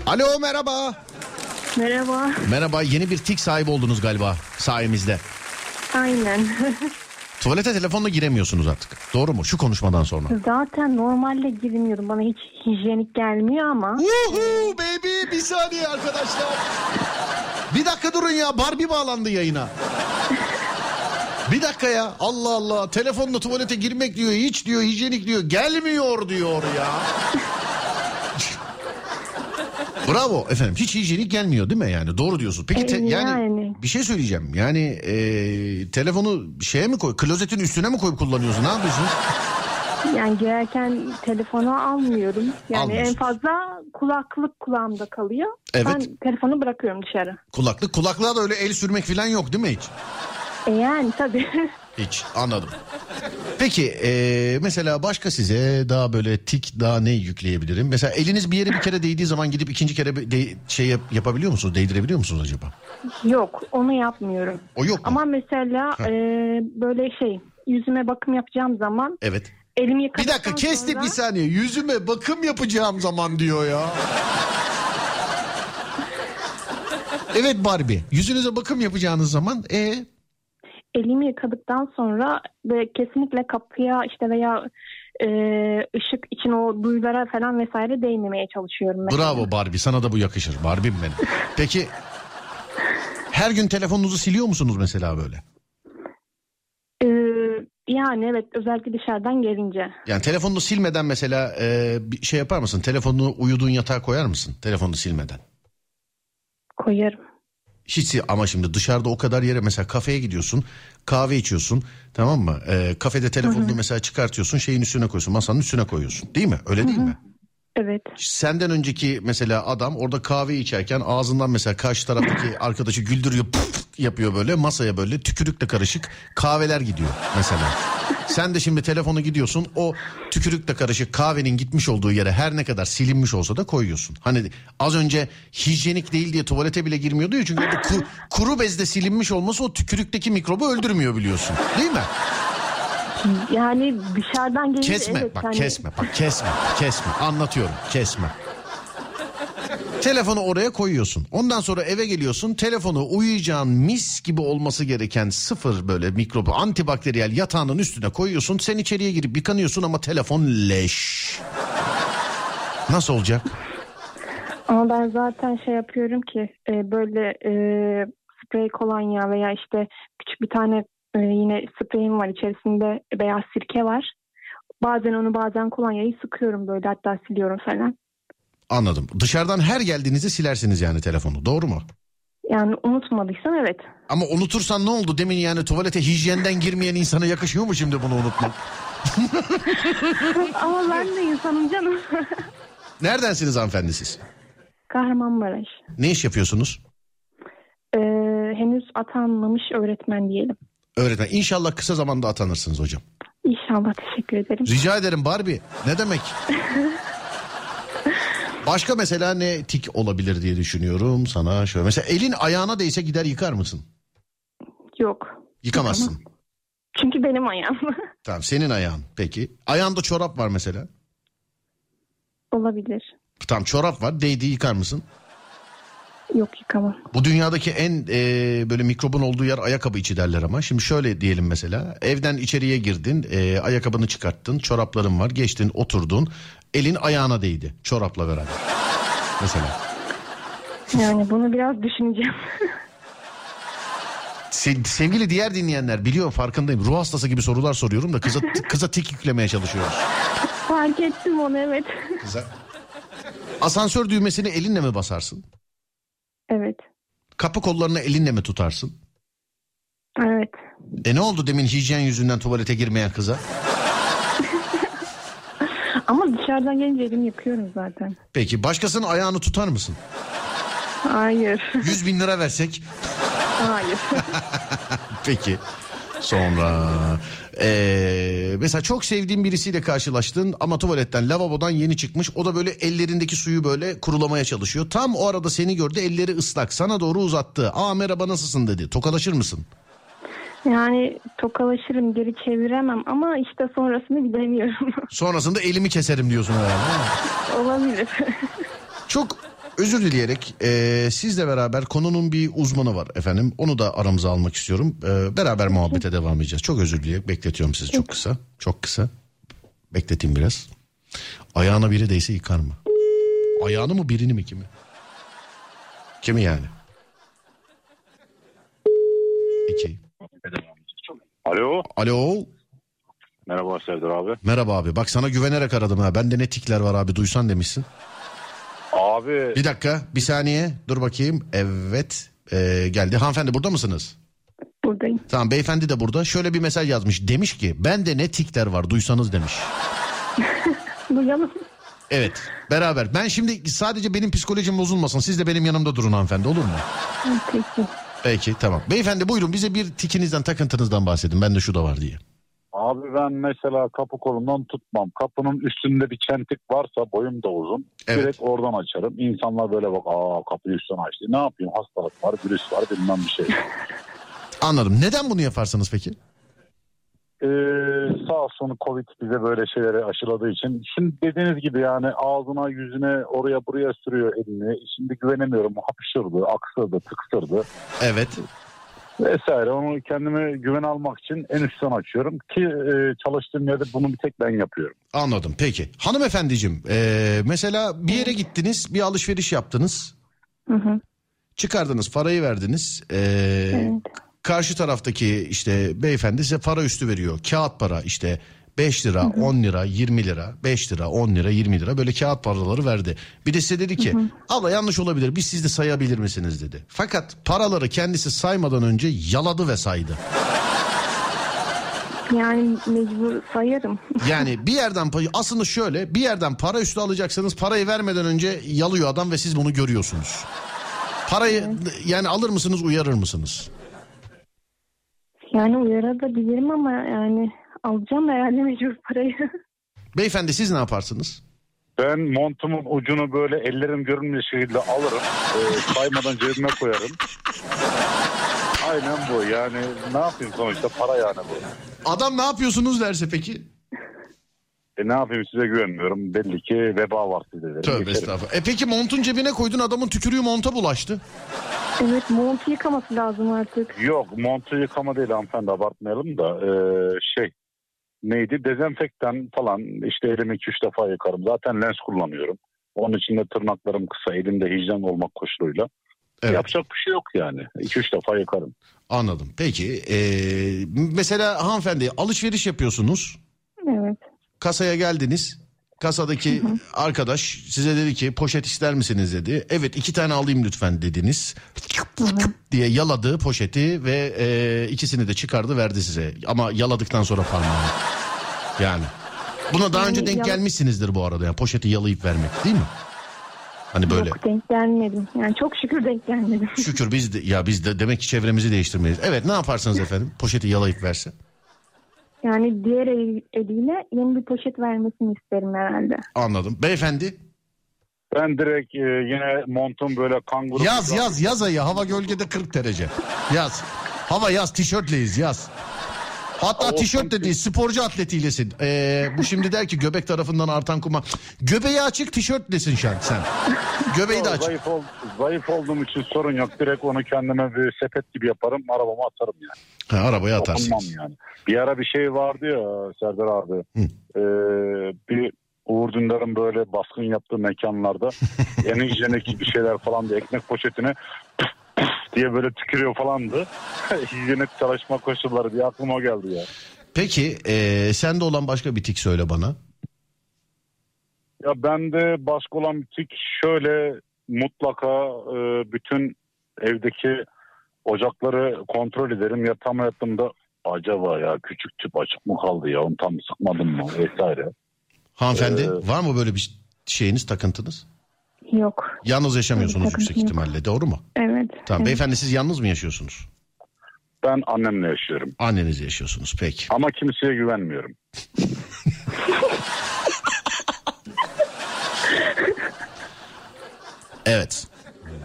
Alo merhaba. Merhaba. Merhaba yeni bir tik sahibi oldunuz galiba sayemizde. Aynen. *laughs* Tuvalete telefonla giremiyorsunuz artık. Doğru mu? Şu konuşmadan sonra. Zaten normalde girmiyorum. Bana hiç hijyenik gelmiyor ama. Woohoo baby bir saniye arkadaşlar. Bir dakika durun ya Barbie bağlandı yayına. Bir dakika ya Allah Allah telefonla tuvalete girmek diyor hiç diyor hijyenik diyor gelmiyor diyor ya. Bravo efendim hiç hijyenik gelmiyor değil mi yani doğru diyorsun. Peki te- E, yani, yani. bir şey söyleyeceğim yani e, telefonu şeye mi koy klozetin üstüne mi koyup kullanıyorsun ne yapıyorsun? Yani girerken telefonu almıyorum. Yani Almıyorsun. en fazla kulaklık kulağımda kalıyor. Evet. Ben telefonu bırakıyorum dışarı. Kulaklık kulaklığa da öyle el sürmek falan yok değil mi hiç? E yani tabii. *laughs* Hiç anladım. Peki e, mesela başka size daha böyle tik daha ne yükleyebilirim? Mesela eliniz bir yere bir kere değdiği zaman gidip ikinci kere de- şey yap- yapabiliyor musunuz? Değdirebiliyor musunuz acaba? Yok onu yapmıyorum. O yok mu? Ama mesela e, böyle şey yüzüme bakım yapacağım zaman Evet. Elimi Bir yıkadıktan dakika kestik sonra... bir saniye. Yüzüme bakım yapacağım zaman diyor ya. evet Barbie. Yüzünüze bakım yapacağınız zaman e elimi yıkadıktan sonra ve kesinlikle kapıya işte veya e, ışık için o duyulara falan vesaire değmemeye çalışıyorum. mesela. bravo Barbie sana da bu yakışır. Barbie'm benim. Peki her gün telefonunuzu siliyor musunuz mesela böyle? Yani evet özellikle dışarıdan gelince. Yani telefonunu silmeden mesela e, bir şey yapar mısın? Telefonunu uyuduğun yatağa koyar mısın? Telefonunu silmeden. koyarım. Hiç ama şimdi dışarıda o kadar yere mesela kafeye gidiyorsun kahve içiyorsun tamam mı? E, kafede telefonunu mesela çıkartıyorsun şeyin üstüne koyuyorsun masanın üstüne koyuyorsun değil mi? Öyle değil mi? Evet. Senden önceki mesela adam orada kahve içerken ağzından mesela karşı taraftaki *laughs* arkadaşı güldürüyor pıf yapıyor böyle masaya böyle tükürükle karışık kahveler gidiyor mesela. Sen de şimdi telefonu gidiyorsun o tükürükle karışık kahvenin gitmiş olduğu yere her ne kadar silinmiş olsa da koyuyorsun. Hani az önce hijyenik değil diye tuvalete bile girmiyordu ya çünkü orada ku- kuru bezde silinmiş olması o tükürükteki mikrobu öldürmüyor biliyorsun. Değil mi? Yani dışarıdan gelince Kesme evet. bak hani- kesme bak kesme kesme anlatıyorum kesme. Telefonu oraya koyuyorsun. Ondan sonra eve geliyorsun. Telefonu uyuyacağın mis gibi olması gereken sıfır böyle mikrobu antibakteriyel yatağının üstüne koyuyorsun. Sen içeriye girip yıkanıyorsun ama telefon leş. Nasıl olacak? Ama ben zaten şey yapıyorum ki e, böyle e, sprey kolonya veya işte küçük bir tane e, yine spreyim var içerisinde beyaz sirke var. Bazen onu bazen kolonyayı sıkıyorum böyle hatta siliyorum falan. Anladım. Dışarıdan her geldiğinizde silersiniz yani telefonu. Doğru mu? Yani unutmadıysam evet. Ama unutursan ne oldu? Demin yani tuvalete hijyenden girmeyen insana yakışıyor mu şimdi bunu unutmak? *laughs* Ama ben de insanım canım. *laughs* Neredensiniz hanımefendi siz? Kahramanmaraş. Ne iş yapıyorsunuz? Ee, henüz atanmamış öğretmen diyelim. Öğretmen. İnşallah kısa zamanda atanırsınız hocam. İnşallah teşekkür ederim. Rica ederim Barbie. Ne demek? *laughs* Başka mesela ne tik olabilir diye düşünüyorum sana şöyle. Mesela elin ayağına değse gider yıkar mısın? Yok. Yıkamazsın. Çünkü benim ayağım. *laughs* Tamam senin ayağın peki. Ayağında çorap var mesela. Olabilir. Tamam çorap var değdi yıkar mısın? Yok yıkamam. Bu dünyadaki en e, böyle mikrobun olduğu yer ayakkabı içi derler ama. Şimdi şöyle diyelim mesela. Evden içeriye girdin, e, ayakkabını çıkarttın, çorapların var, geçtin, oturdun. Elin ayağına değdi çorapla beraber. mesela. Yani bunu biraz düşüneceğim. *laughs* Se- sevgili diğer dinleyenler biliyorum farkındayım. Ruh hastası gibi sorular soruyorum da kıza *laughs* kıza tik yüklemeye çalışıyoruz. Fark ettim onu evet. Kıza Asansör düğmesini elinle mi basarsın? Evet. Kapı kollarını elinle mi tutarsın? Evet. E ne oldu demin hijyen yüzünden tuvalete girmeyen kıza? *laughs* Ama dışarıdan gelince elimi yıkıyorum zaten. Peki başkasının ayağını tutar mısın? Hayır. *laughs* 100 bin lira versek? Hayır. *laughs* Peki. Sonra eee, mesela çok sevdiğin birisiyle karşılaştın ama tuvaletten lavabodan yeni çıkmış. O da böyle ellerindeki suyu böyle kurulamaya çalışıyor. Tam o arada seni gördü elleri ıslak sana doğru uzattı. Aa merhaba nasılsın dedi. Tokalaşır mısın? Yani tokalaşırım geri çeviremem ama işte sonrasını bilemiyorum. Sonrasında elimi keserim diyorsun herhalde. Olabilir. Çok özür dileyerek eee, sizle beraber konunun bir uzmanı var efendim. Onu da aramıza almak istiyorum. Eee, beraber muhabbete devam edeceğiz. Çok özür dileyerek bekletiyorum sizi çok kısa. Çok kısa. Bekleteyim biraz. Ayağına biri değse yıkar mı? Ayağını mı birini mi kimi? Kimi yani? İki. Alo. Alo. Merhaba Serdar abi. Merhaba abi. Bak sana güvenerek aradım ha. Bende ne tikler var abi duysan demişsin. Abi Bir dakika bir saniye dur bakayım. Evet ee, geldi. Hanımefendi burada mısınız? Buradayım. Tamam beyefendi de burada. Şöyle bir mesaj yazmış. Demiş ki bende ne tikler var duysanız demiş. *laughs* Duyalım. Evet beraber. Ben şimdi sadece benim psikolojim bozulmasın. Siz de benim yanımda durun hanımefendi olur mu? Peki. Peki tamam. Beyefendi buyurun bize bir tikinizden takıntınızdan bahsedin. Bende şu da var diye. Abi ben mesela kapı kolundan tutmam. Kapının üstünde bir çentik varsa boyum da uzun. Evet. Direkt oradan açarım. İnsanlar böyle bak aa kapıyı üstten açtı. Ne yapayım hastalık var virüs var bilmem bir şey. *laughs* Anladım. Neden bunu yaparsınız peki? Ee, sağ olsun Covid bize böyle şeyleri aşıladığı için. Şimdi dediğiniz gibi yani ağzına yüzüne oraya buraya sürüyor elini. Şimdi güvenemiyorum. Hapşırdı, aksırdı, tıksırdı. Evet. Vesaire. Onu kendime güven almak için en üstten açıyorum ki e, çalıştığım yerde bunu bir tek ben yapıyorum. Anladım peki. Hanımefendiciğim ee, mesela bir yere gittiniz bir alışveriş yaptınız. Hı hı. Çıkardınız parayı verdiniz. Ee, Evet. karşı taraftaki işte beyefendi size para üstü veriyor. Kağıt para işte 5 lira, 10 lira, 20 lira, 5 lira, 10 lira, 20 lira böyle kağıt paraları verdi. Bir de size dedi ki abla yanlış olabilir biz siz de sayabilir misiniz dedi. Fakat paraları kendisi saymadan önce yaladı ve saydı. Yani mecbur sayarım. *laughs* Yani bir yerden aslında şöyle bir yerden para üstü alacaksanız parayı vermeden önce yalıyor adam ve siz bunu görüyorsunuz. Parayı yani alır mısınız uyarır mısınız? Yani uyarabilirim ama yani alacağım herhalde mecbur parayı. *laughs* Beyefendi siz ne yaparsınız? Ben montumun ucunu böyle ellerim görünmeyecek şekilde alırım. E, saymadan cebime koyarım. Aynen bu yani ne yapayım sonuçta para yani bu. Adam ne yapıyorsunuz derse peki? E ne yapayım size güvenmiyorum. Belli ki veba var sizde. derim. Tövbe Geçerim. estağfurullah. E peki montun cebine koydun adamın tükürüğü monta bulaştı. evet montu yıkaması lazım artık. Yok montu yıkama değil hanımefendi abartmayalım da e, şey neydi dezenfektan falan işte elimi 2-3 defa yıkarım. Zaten lens kullanıyorum. Onun için de tırnaklarım kısa elimde hijyen olmak koşuluyla. Evet Yapacak bir şey yok yani. 2-3 defa yıkarım. anladım. Peki e, mesela hanımefendi alışveriş yapıyorsunuz. Evet. Kasaya geldiniz. Kasadaki arkadaş size dedi ki poşet ister misiniz dedi. Evet iki tane alayım lütfen dediniz. diye yaladı poşeti ve e, ikisini de çıkardı verdi size. Ama yaladıktan sonra parmağını. Yani. Buna daha önce denk gelmişsinizdir bu arada. Yani poşeti yalayıp vermek değil mi? Hani böyle. Yok denk gelmedim. Yani çok şükür denk gelmedim. Şükür biz de ya biz de demek ki çevremizi değiştirmeyiz. Evet ne yaparsınız *laughs* efendim? Poşeti yalayıp verse. Yani diğer el, eliyle yeni bir poşet vermesini isterim herhalde. Anladım. Beyefendi Ben direkt e, yine montum böyle kanguru... Yaz yaz yaz ayı hava gölgede 40 derece. Yaz. Hava yaz tişörtleyiz yaz. Hatta Olsun tişört de değil sporcu atletiylesin. Ee, bu şimdi der ki göbek tarafından artan kuma. Göbeği açık tişörtlesin sen. sen. Göbeği de açık. Zayıf, ol, zayıf olduğum için sorun yok. Direkt onu kendime bir sepet gibi yaparım. Arabama atarım yani. Ha, arabaya atarsınız. yani. Bir ara bir şey vardı ya Serdar abi. Hı. Ee, bir Uğur Dündar'ın böyle baskın yaptığı mekanlarda *laughs* en hijyenik bir şeyler falan diye ekmek poşetine diye böyle tükürüyor falandı. *laughs* hijyenik çalışma koşulları diye aklıma geldi ya. Peki ee, sende olan başka bir tik söyle bana. Ya bende baskı olan bir tik şöyle mutlaka e, bütün evdeki ocakları kontrol ederim. Ya tam yattığımda acaba ya küçük tüp açık mı kaldı ya onu tam sıkmadım mı vesaire. Hanımefendi Ee, var mı böyle bir şeyiniz takıntınız? Yok. Yalnız yaşamıyorsunuz Takıntım yüksek yok. ihtimalle doğru mu? Evet. Tamam evet. beyefendi siz yalnız mı yaşıyorsunuz? Ben annemle yaşıyorum Anneniz yaşıyorsunuz peki. ama kimseye güvenmiyorum. *laughs* Evet.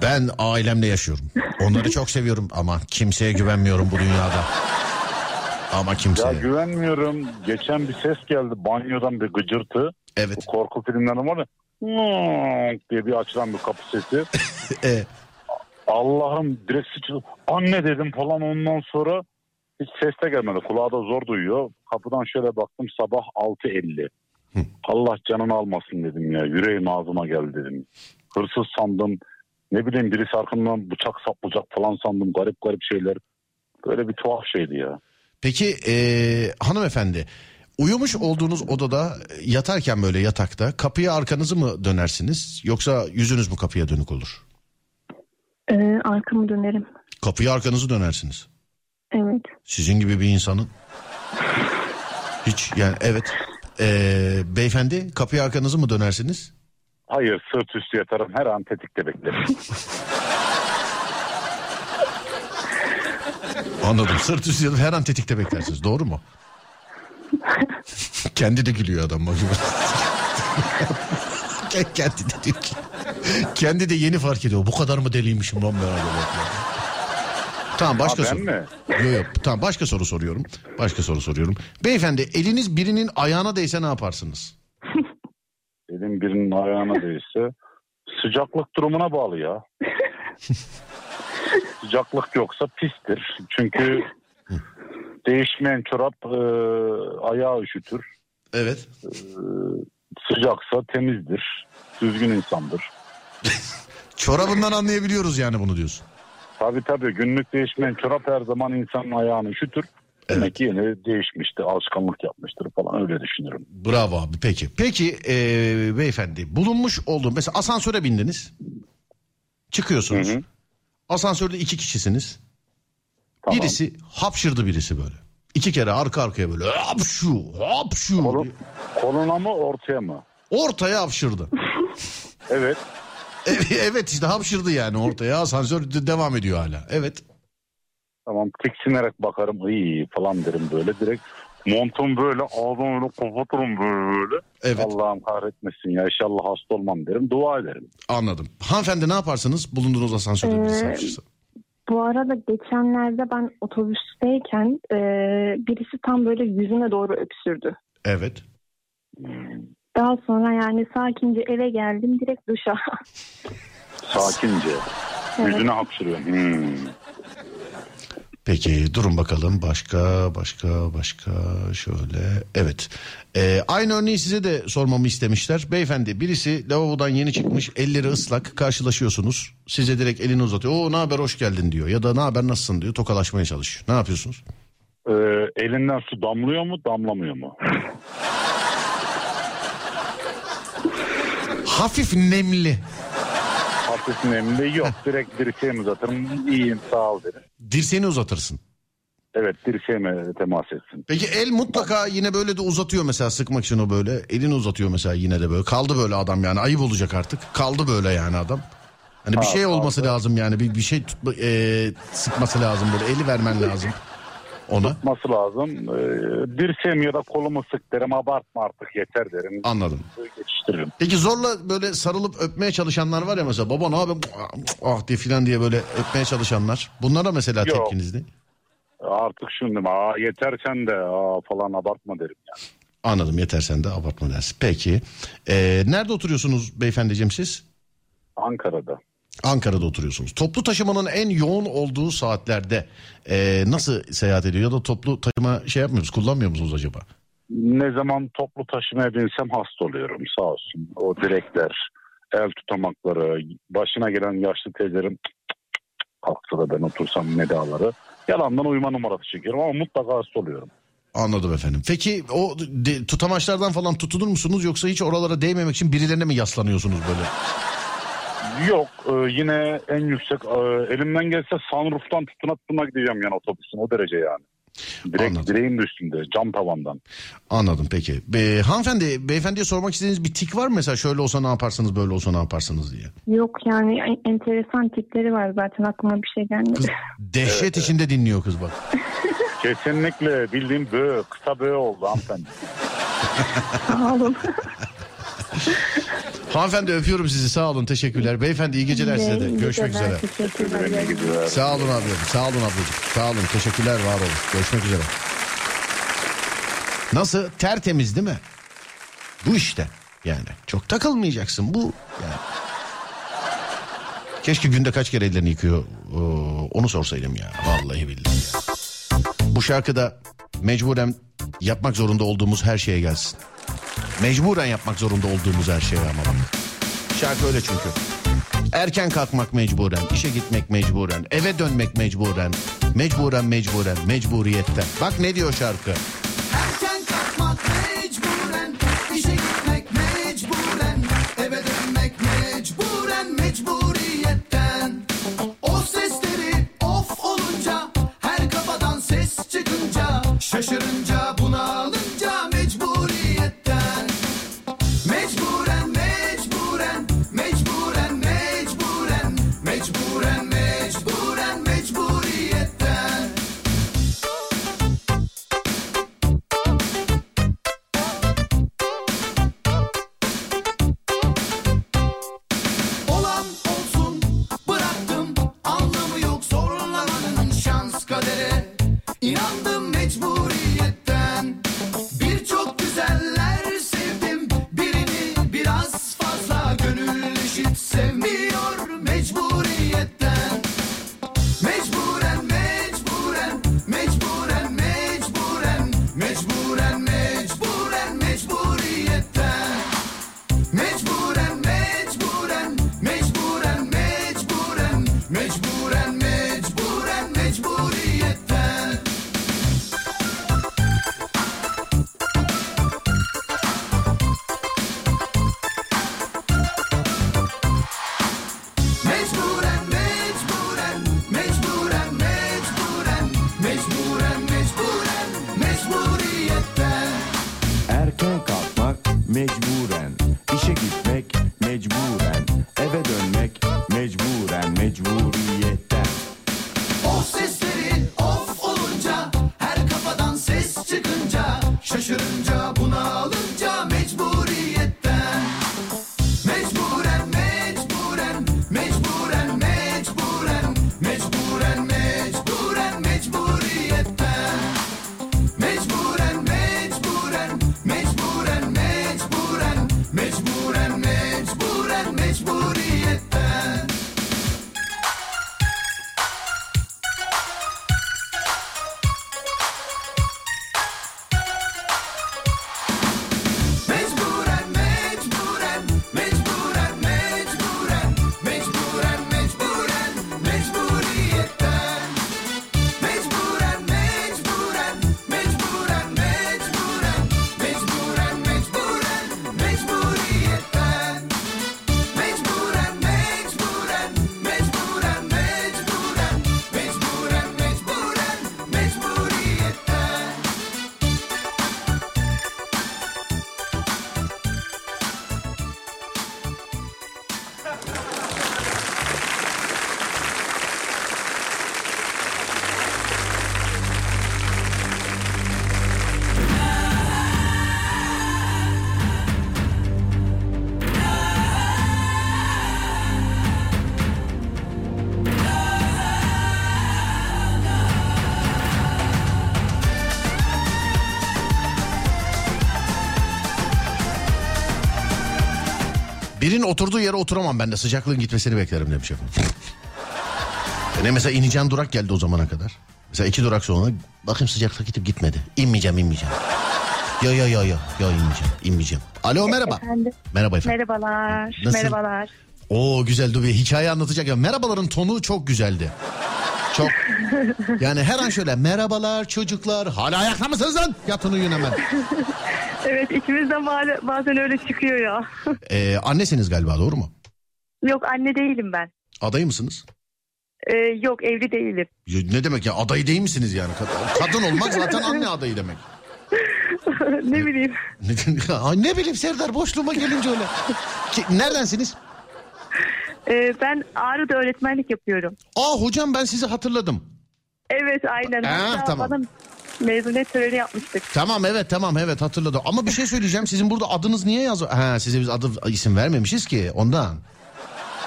Ben ailemle yaşıyorum. Onları çok seviyorum ama kimseye güvenmiyorum bu dünyada. Ama Ya kimseye. güvenmiyorum. Geçen bir ses geldi banyodan bir gıcırtı. Evet. Bu korku filmlerinde var ya Diye bir açılan bir kapı sesi. Allah'ım direkt sıçradı. Anne dedim falan ondan sonra hiç ses de gelmedi. Kulağı da zor duyuyor. Kapıdan şöyle baktım sabah 6.50. Hı. Allah canını almasın dedim ya. Yüreğim ağzıma geldi dedim. Hırsız sandım. Ne bileyim birisi arkamdan bıçak saplayacak falan sandım. Garip garip şeyler. Böyle bir tuhaf şeydi ya. peki e, hanımefendi uyumuş olduğunuz odada e, yatarken böyle yatakta kapıya arkanızı mı dönersiniz yoksa yüzünüz mü kapıya dönük olur? Ee, arkamı dönerim. Kapıya arkanızı dönersiniz. Evet. Sizin gibi bir insanın hiç yani evet E, beyefendi kapıya arkanızı mı dönersiniz? Hayır sırt üstü yatarım her an tetikte beklerim. Anladım. Sırt üstü yatıp her an tetikte beklersiniz. Doğru mu? Kendi de gülüyor adam. bak. *laughs* Kendi de diyor ki. Kendi de yeni fark ediyor. Bu kadar mı deliymişim lan ben acaba? Tamam başka ben soru. mi? Yok yok. Tamam başka soru soruyorum. Başka soru soruyorum. Beyefendi eliniz birinin ayağına değse ne yaparsınız? Elim birinin ayağına değse sıcaklık durumuna bağlı ya. *laughs* Sıcaklık yoksa pistir. Çünkü değişmeyen çorap e, ayağı üşütür. Evet. Sıcaksa temizdir. Düzgün insandır. *laughs* Çorabından anlayabiliyoruz yani bunu diyorsun. Tabii tabii günlük değişmeyen çorap her zaman insanın ayağını üşütür. Demek ki yine değişmişti, alışkanlık yapmıştır falan öyle düşünürüm. Bravo abi peki. Peki eee, beyefendi bulunmuş olduğum mesela asansöre bindiniz. Çıkıyorsunuz. Hı hı. Asansörde iki kişisiniz. Tamam. Birisi hapşırdı birisi böyle. İki kere arka arkaya böyle hapşu hapşu. Kolu, koluna mı ortaya mı? Ortaya hapşırdı. *laughs* Evet. Evet, işte hapşırdı yani ortaya asansör de- devam ediyor hala. Evet. Tamam tiksinerek bakarım iyi falan derim böyle direkt. Montum böyle ağzımı öyle kapatırım böyle. Evet Allah'ım kahretmesin ya inşallah hasta olmam derim dua ederim. anladım. Hanımefendi ne yaparsınız bulunduğunuz asansörde birisi Ee, hapşırsa? Bu arada geçenlerde ben otobüsteyken e, birisi tam böyle yüzüme doğru öksürdü. Evet. Daha sonra yani sakince eve geldim direkt duşa. Sakince. Evet. Yüzüne hapşırıyorum. Hmm. Peki durun bakalım. Başka başka başka şöyle. Evet. Ee, aynı örneği size de sormamı istemişler. Beyefendi birisi lavabodan yeni çıkmış elleri ıslak karşılaşıyorsunuz. Size direkt elini uzatıyor. O ne haber hoş geldin diyor. Ya da ne haber nasılsın? diyor. Tokalaşmaya çalışıyor. Ne yapıyorsunuz? Ee, elinden su damlıyor mu damlamıyor mu? Hafif nemli Hafif nemli yok. Direkt dirseğimi uzatırım. İyiyim sağ ol derim. dirseğini uzatırsın. Evet dirseğime temas etsin. Peki el mutlaka yine böyle de uzatıyor mesela sıkmak için o böyle elini uzatıyor mesela yine de böyle kaldı böyle adam yani ayıp olacak artık kaldı böyle yani adam. Hani bir Ha, şey olması kaldı. lazım yani bir, bir şey tutma, e, sıkması lazım böyle eli vermen lazım ona. Tutması lazım. Ee, dirseğim ya da kolumu sık derim. Abartma artık yeter derim. Anladım. Geçiştiririm. Peki zorla böyle sarılıp öpmeye çalışanlar var ya mesela baba ne haber ah diye filan diye böyle öpmeye çalışanlar. Bunlara mesela Yok. tepkiniz ne? Artık şunu. Aa, yeter sen de aa, falan abartma derim yani. Anladım yeter sen de abartma dersin. Peki Ee, nerede oturuyorsunuz beyefendiciğim siz? Ankara'da. Ankara'da oturuyorsunuz. Toplu taşımanın en yoğun olduğu saatlerde ee, nasıl seyahat ediyor ya da toplu taşıma şey yapmıyoruz kullanmıyor musunuz acaba? Ne zaman toplu taşımaya binsem hasta oluyorum sağ olsun. O direkler, el tutamakları, başına gelen yaşlı teyzelerim kalksa ben otursam medaları. Yalandan uyuma numarası çekiyorum ama mutlaka hasta oluyorum. Anladım efendim. Peki o de- tutamaçlardan falan tutulur musunuz yoksa hiç oralara değmemek için birilerine mi yaslanıyorsunuz böyle? Yok e, yine en yüksek e, elimden gelse sunroof'tan tutuna tutuna gideceğim yani otobüsün o derece yani. Direkt Anladım. direğin de üstünde cam tavandan. Anladım peki. Be, hanımefendi beyefendiye sormak istediğiniz bir tik var mı mesela şöyle olsa ne yaparsınız böyle olsa ne yaparsınız diye. Yok yani en- enteresan tipleri var zaten aklıma bir şey gelmedi. Kız dehşet içinde dinliyor kız bak. *laughs* Kesinlikle bildiğim böğ, kısa böğ oldu hanımefendi. Sağ olun. *laughs* Hanımefendi öpüyorum sizi sağ olun teşekkürler. Beyefendi iyi geceler size de. Görüşmek üzere. Sağ olun abi. Sağ olun ablacığım. Sağ olun. Teşekkürler. Var olun. Görüşmek üzere. Nasıl? Tertemiz değil mi? Bu işte. Yani çok takılmayacaksın. Bu yani. Keşke günde kaç kere ellerini yıkıyor. Onu sorsaydım ya. Vallahi billahi ya. Bu şarkıda mecburen yapmak zorunda olduğumuz her şeye gelsin. Mecburen yapmak zorunda olduğumuz her şeye ama bak. Şarkı öyle çünkü. Erken kalkmak mecburen, işe gitmek mecburen, eve dönmek mecburen, mecburen mecburen, mecburiyetten. Bak ne diyor şarkı. Erken kalkmak mecburen, işe gitmek mecburen, eve dönmek mecburen, mecburiyetten. O sesleri of olunca, her kafadan ses çıkınca, şaşırınca buna Birinin oturduğu yere oturamam ben de sıcaklığın gitmesini beklerim demiş efendim. ne mesela ineceğin durak geldi o zamana kadar. Mesela iki durak sonra bakayım sıcaklık gidip gitmedi. İnmeyeceğim inmeyeceğim. Yo yo yo yo yo inmeyeceğim inmeyeceğim. Alo merhaba. Efendim, Merhaba efendim. merhabalar. Nasıl? Merhabalar. Oo güzel dur bir hikaye anlatacak ya. Merhabaların tonu çok güzeldi. Çok. *laughs* Yani her an şöyle merhabalar çocuklar hala ayakta mısınız lan? Yatın uyuyun hemen. Evet ikimiz de ba- bazen öyle çıkıyor ya. *laughs* Ee, annesiniz galiba doğru mu? Yok anne değilim ben. Adayı mısınız? Ee, yok evli değilim. Ya Ne demek ya adayı değil misiniz yani? Kad- Kadın olmak zaten *laughs* anne adayı demek. *laughs* ne bileyim. Ne, ne bileyim Serdar boşluğuma gelince öyle. Ki, neredensiniz? Ee, ben Ağrı'da öğretmenlik yapıyorum. Aa hocam ben sizi hatırladım. Evet aynen. Hatta tamam. bana mezuniyet töreni yapmıştık. Tamam evet tamam evet hatırladım. Ama bir şey söyleyeceğim. Sizin burada adınız niye yazıyor? Ha size biz adı isim vermemişiz ki ondan.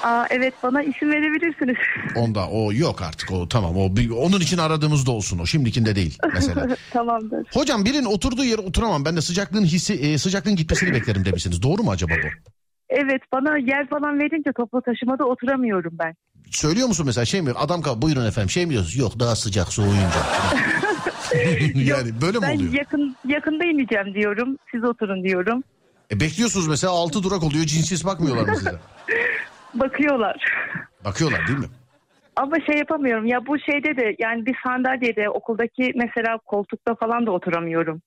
Aa, evet bana isim verebilirsiniz. *laughs* Onda o yok artık o tamam o bir- onun için aradığımızda olsun o şimdikinde değil mesela. *laughs* Tamamdır. Hocam birinin oturduğu yere oturamam ben de sıcaklığın hissi e, sıcaklığın gitmesini beklerim demişsiniz. Doğru mu acaba bu? Evet bana yer falan verince toplu taşımada oturamıyorum ben. Söylüyor musun mesela şey mi adam kal buyurun efendim şey mi diyorsun? Yok daha sıcak soğuyunca. *laughs* *laughs* yani böyle mi ben oluyor? yakın yakında ineceğim diyorum. Siz oturun diyorum. E, bekliyorsunuz mesela altı durak oluyor cinsiz bakmıyorlar mı size? *laughs* Bakıyorlar. Bakıyorlar değil mi? Ama şey yapamıyorum. Ya bu şeyde de yani bir sandalyede okuldaki mesela koltukta falan da oturamıyorum.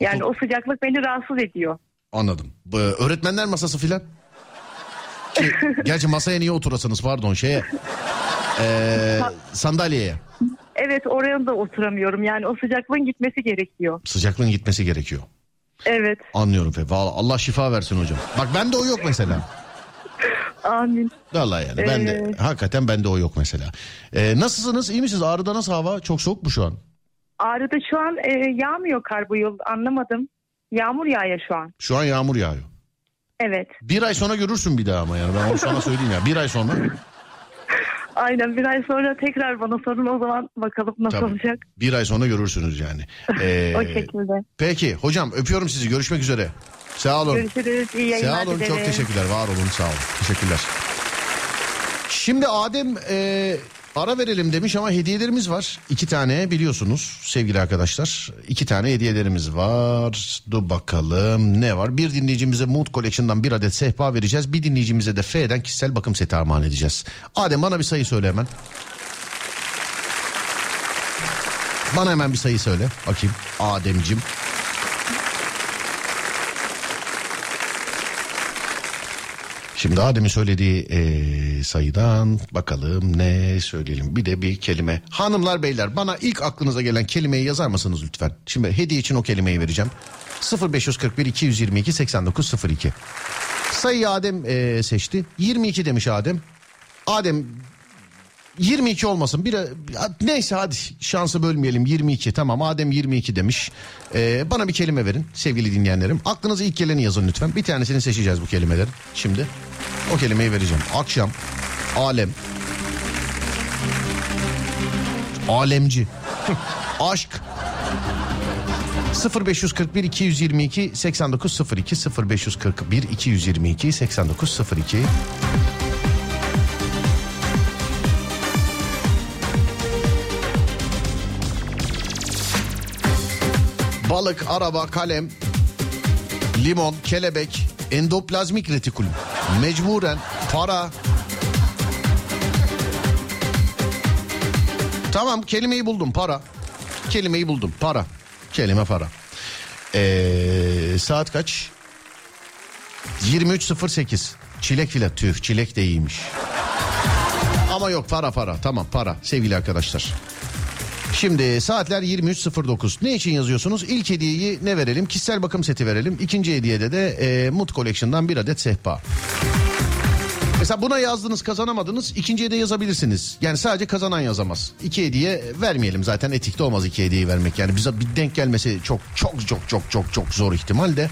Yani o sıcaklık beni rahatsız ediyor. Anladım. Bu, öğretmenler masası filan. Ki, *laughs* gerçi masaya niye oturasınız pardon şeye. Ee, sandalyeye. Evet oraya da oturamıyorum. Yani o sıcaklığın gitmesi gerekiyor. Sıcaklığın gitmesi gerekiyor. Evet. Anlıyorum Fe. Vallahi Allah şifa versin hocam. Bak bende o yok mesela. *laughs* Amin. Vallahi yani ben de Ee, hakikaten bende o yok mesela. Ee, nasılsınız? İyi misiniz? Ağrı'da nasıl hava? Çok soğuk mu şu an? Ağrı'da şu an e, yağmıyor kar bu yıl. Anlamadım. Yağmur yağıyor şu an. Şu an yağmur yağıyor. Evet. Bir ay sonra görürsün bir daha ama yani ben onu sana söyleyeyim ya. Bir ay sonra. *laughs* Aynen bir ay sonra tekrar bana sorun o zaman bakalım nasıl Tabii. olacak. Bir ay sonra görürsünüz yani. *laughs* Ee, o şekilde. peki hocam öpüyorum sizi. Görüşmek üzere. Sağ olun. Görüşürüz. İyi yayınlar Sağ olun dilerim. çok teşekkürler. Var olun sağ olun. Teşekkürler. Şimdi Adem e, ara verelim demiş ama hediyelerimiz var. İki tane biliyorsunuz sevgili arkadaşlar. İki tane hediyelerimiz var. Dur bakalım ne var? Bir dinleyicimize Mood Collection'dan bir adet sehpa vereceğiz. Bir dinleyicimize de F'den kişisel bakım seti armağan edeceğiz. Adem bana bir sayı söyle hemen. Bana hemen bir sayı söyle. Bakayım Ademcim. Şimdi Adem'in söylediği eee, sayıdan bakalım ne söyleyelim. Bir de bir kelime. Hanımlar beyler bana ilk aklınıza gelen kelimeyi yazar mısınız lütfen? Şimdi hediye için o kelimeyi vereceğim. 0541 222 8902. Sayıyı Adem eee, seçti. 22 demiş Adem. Adem 22 olmasın. Bir neyse hadi şansı bölmeyelim. 22 tamam. Adem 22 demiş. Ee, bana bir kelime verin sevgili dinleyenlerim. Aklınıza ilk geleni yazın lütfen. Bir tanesini seçeceğiz bu kelimelerin. Şimdi o kelimeyi vereceğim. Akşam, alem, alemci, *laughs* aşk, 0541 222 8902 0541 222 8902 Balık, araba, kalem, limon, kelebek, endoplazmik retikulum. Mecburen para. Tamam kelimeyi buldum para. Kelimeyi buldum para. Kelime para. Ee, saat kaç? 23.08. Çilek file tüh çilek de iyiymiş. Ama yok para para tamam para sevgili arkadaşlar. Şimdi saatler 23.09. Ne için yazıyorsunuz? İlk hediyeyi ne verelim? Kişisel bakım seti verelim. İkinci hediyede de e, Mood Collection'dan bir adet sehpa. Mesela buna yazdınız kazanamadınız ikinciye de yazabilirsiniz. Yani sadece kazanan yazamaz. İki hediye vermeyelim zaten etikte olmaz iki hediyeyi vermek. Yani bize bir denk gelmesi çok çok çok çok çok çok zor ihtimal de.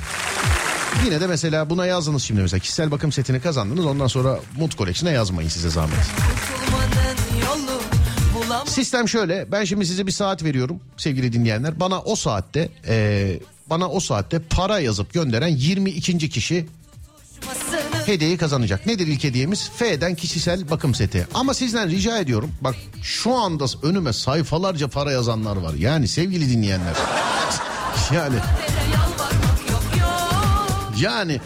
Yine de mesela buna yazdınız şimdi mesela kişisel bakım setini kazandınız ondan sonra Mood Collection'a yazmayın size zahmet. Kurtulmanın yolu. Sistem şöyle ben şimdi size bir saat veriyorum sevgili dinleyenler. Bana o saatte e, bana o saatte para yazıp gönderen 22. kişi hediyeyi kazanacak. Nedir ilk hediyemiz? F'den kişisel bakım seti. Ama sizden rica ediyorum bak şu anda önüme sayfalarca para yazanlar var. Yani sevgili dinleyenler. *laughs* yani yani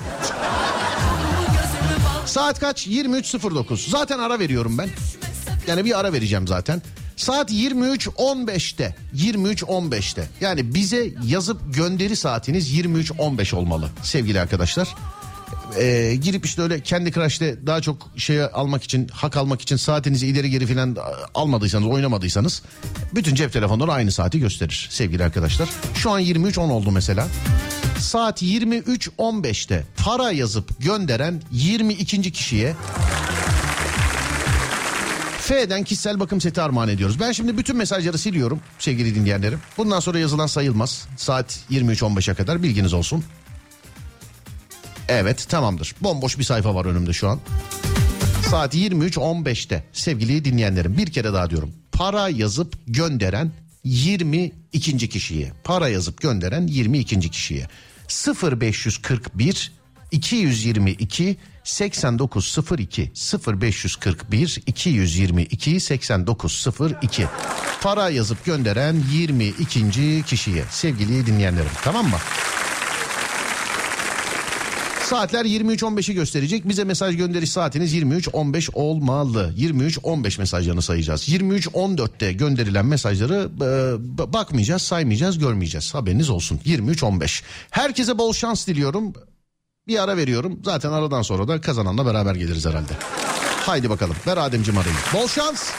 saat kaç? 23.09. Zaten ara veriyorum ben. Yani bir ara vereceğim zaten. Saat 23.15'te 23.15'te yani bize yazıp gönderi saatiniz 23.15 olmalı sevgili arkadaşlar. Ee, girip işte öyle kendi Crush'te daha çok şey almak için hak almak için saatinizi ileri geri filan almadıysanız oynamadıysanız bütün cep telefonları aynı saati gösterir sevgili arkadaşlar. Şu an 23.10 oldu mesela. Saat 23.15'te para yazıp gönderen 22. kişiye F'den kişisel bakım seti armağan ediyoruz. Ben şimdi bütün mesajları siliyorum sevgili dinleyenlerim. Bundan sonra yazılan sayılmaz. Saat 23.15'e kadar bilginiz olsun. Evet tamamdır. Bomboş bir sayfa var önümde şu an. Saat 23.15'te sevgili dinleyenlerim bir kere daha diyorum. Para yazıp gönderen 22. kişiye. Para yazıp gönderen 22. kişiye. 0541 222 8902 0541 222 8902 para yazıp gönderen 22. kişiye sevgili dinleyenlerim tamam mı? Saatler 23.15'i gösterecek. Bize mesaj gönderiş saatiniz 23.15 olmalı. 23.15 mesajlarını sayacağız. 23.14'te gönderilen mesajları e, bakmayacağız, saymayacağız, görmeyeceğiz. Haberiniz olsun. 23.15. Herkese bol şans diliyorum. Bir ara veriyorum. Zaten aradan sonra da kazananla beraber geliriz herhalde. Haydi bakalım. Ver Ademciğim arayı. Bol şans.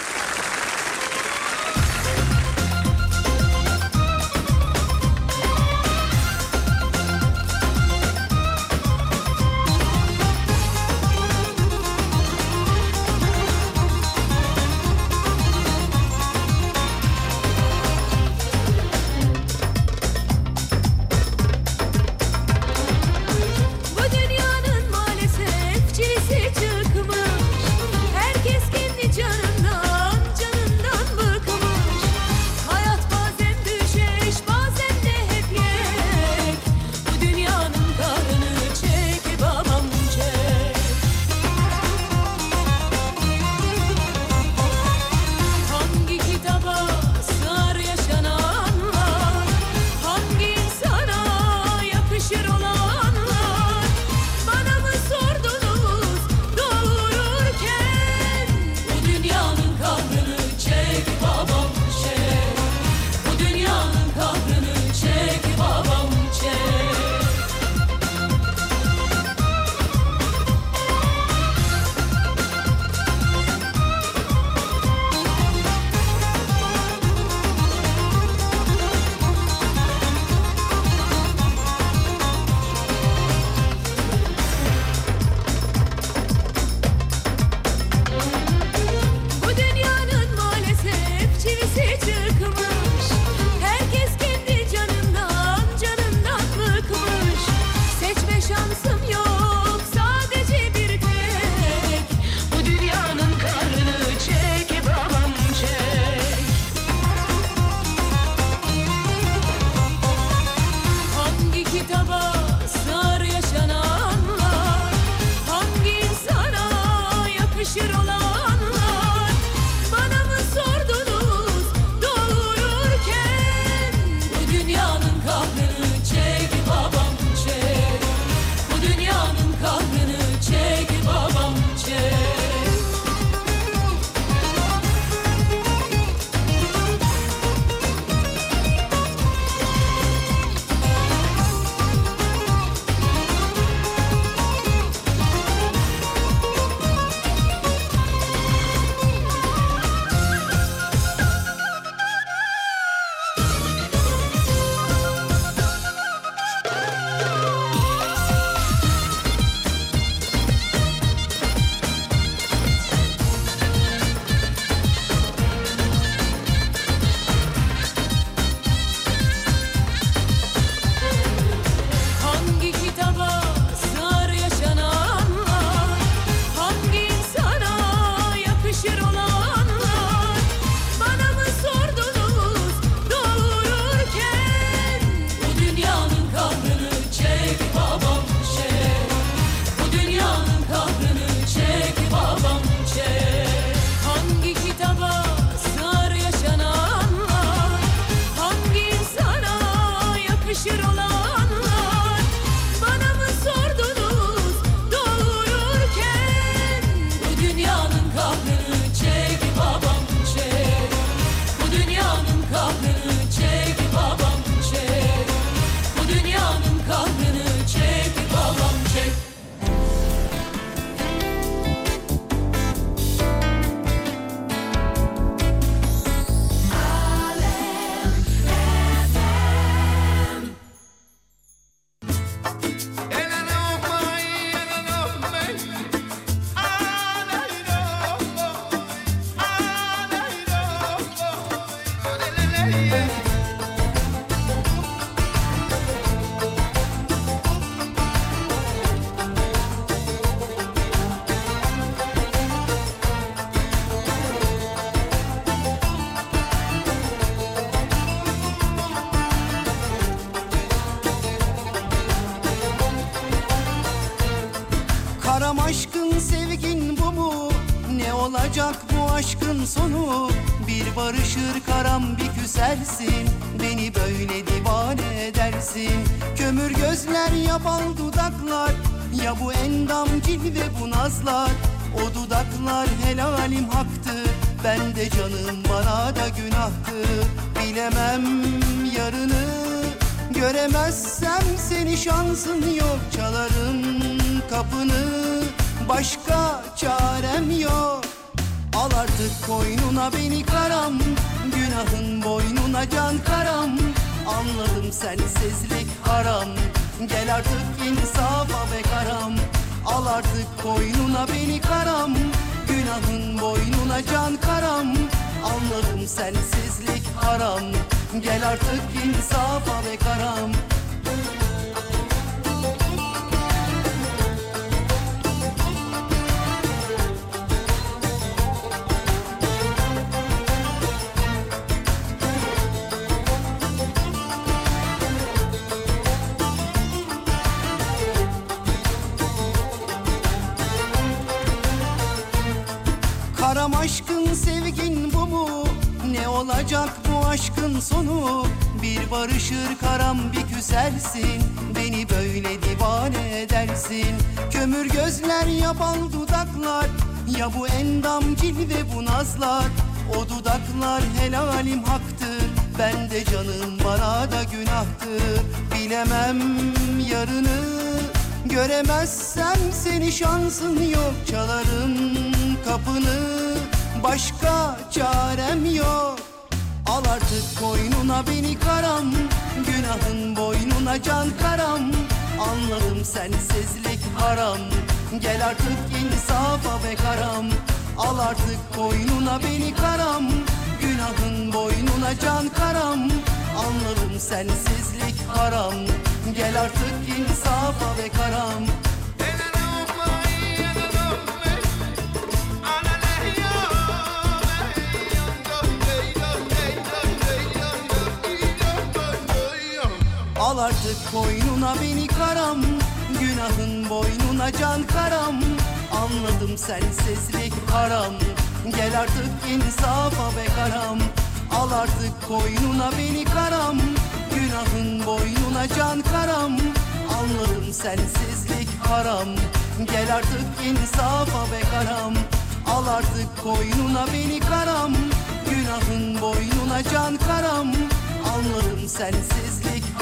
Ya bal dudaklar. Ya bu endam cilve bu nazlar. O dudaklar helalim haktı. Ben de canım bana da günahtı. Bilemem yarını Göremezsem seni şansın yok. Çalarım kapını Başka çarem yok. Al artık koynuna beni karam. Günahın boynuna can karam. Anladım sensizlik haram Gel artık insafa be karam. Al artık koynuna beni karam. Günahın boynuna can karam. Anladım sensizlik haram. Gel artık insafa be karam sonu? Bir barışır karam bir küsersin. Beni böyle divane edersin. Kömür gözler ya bal dudaklar. Ya bu endam cilve bu nazlar. O dudaklar helalim haktır. Ben de canım bana da günahtır. Bilemem yarını. Göremezsem seni şansın yok. Çalarım kapını. Başka çarem yok Al artık koynuna beni karam. Günahın boynuna can karam. Anladım sensizlik haram. Gel artık insafa be karam. Al artık koynuna beni karam. Günahın boynuna can karam. Anladım sensizlik haram. Gel artık insafa be karam Al artık koynuna beni karam Günahın boynuna can karam. Anladım sensizlik haram Gel artık insafa be karam. Al artık koynuna beni karam Günahın boynuna can karam. Anladım sensizlik haram Gel artık insafa be karam. Al artık koynuna beni karam Günahın boynuna can karam. Anladım sensizlik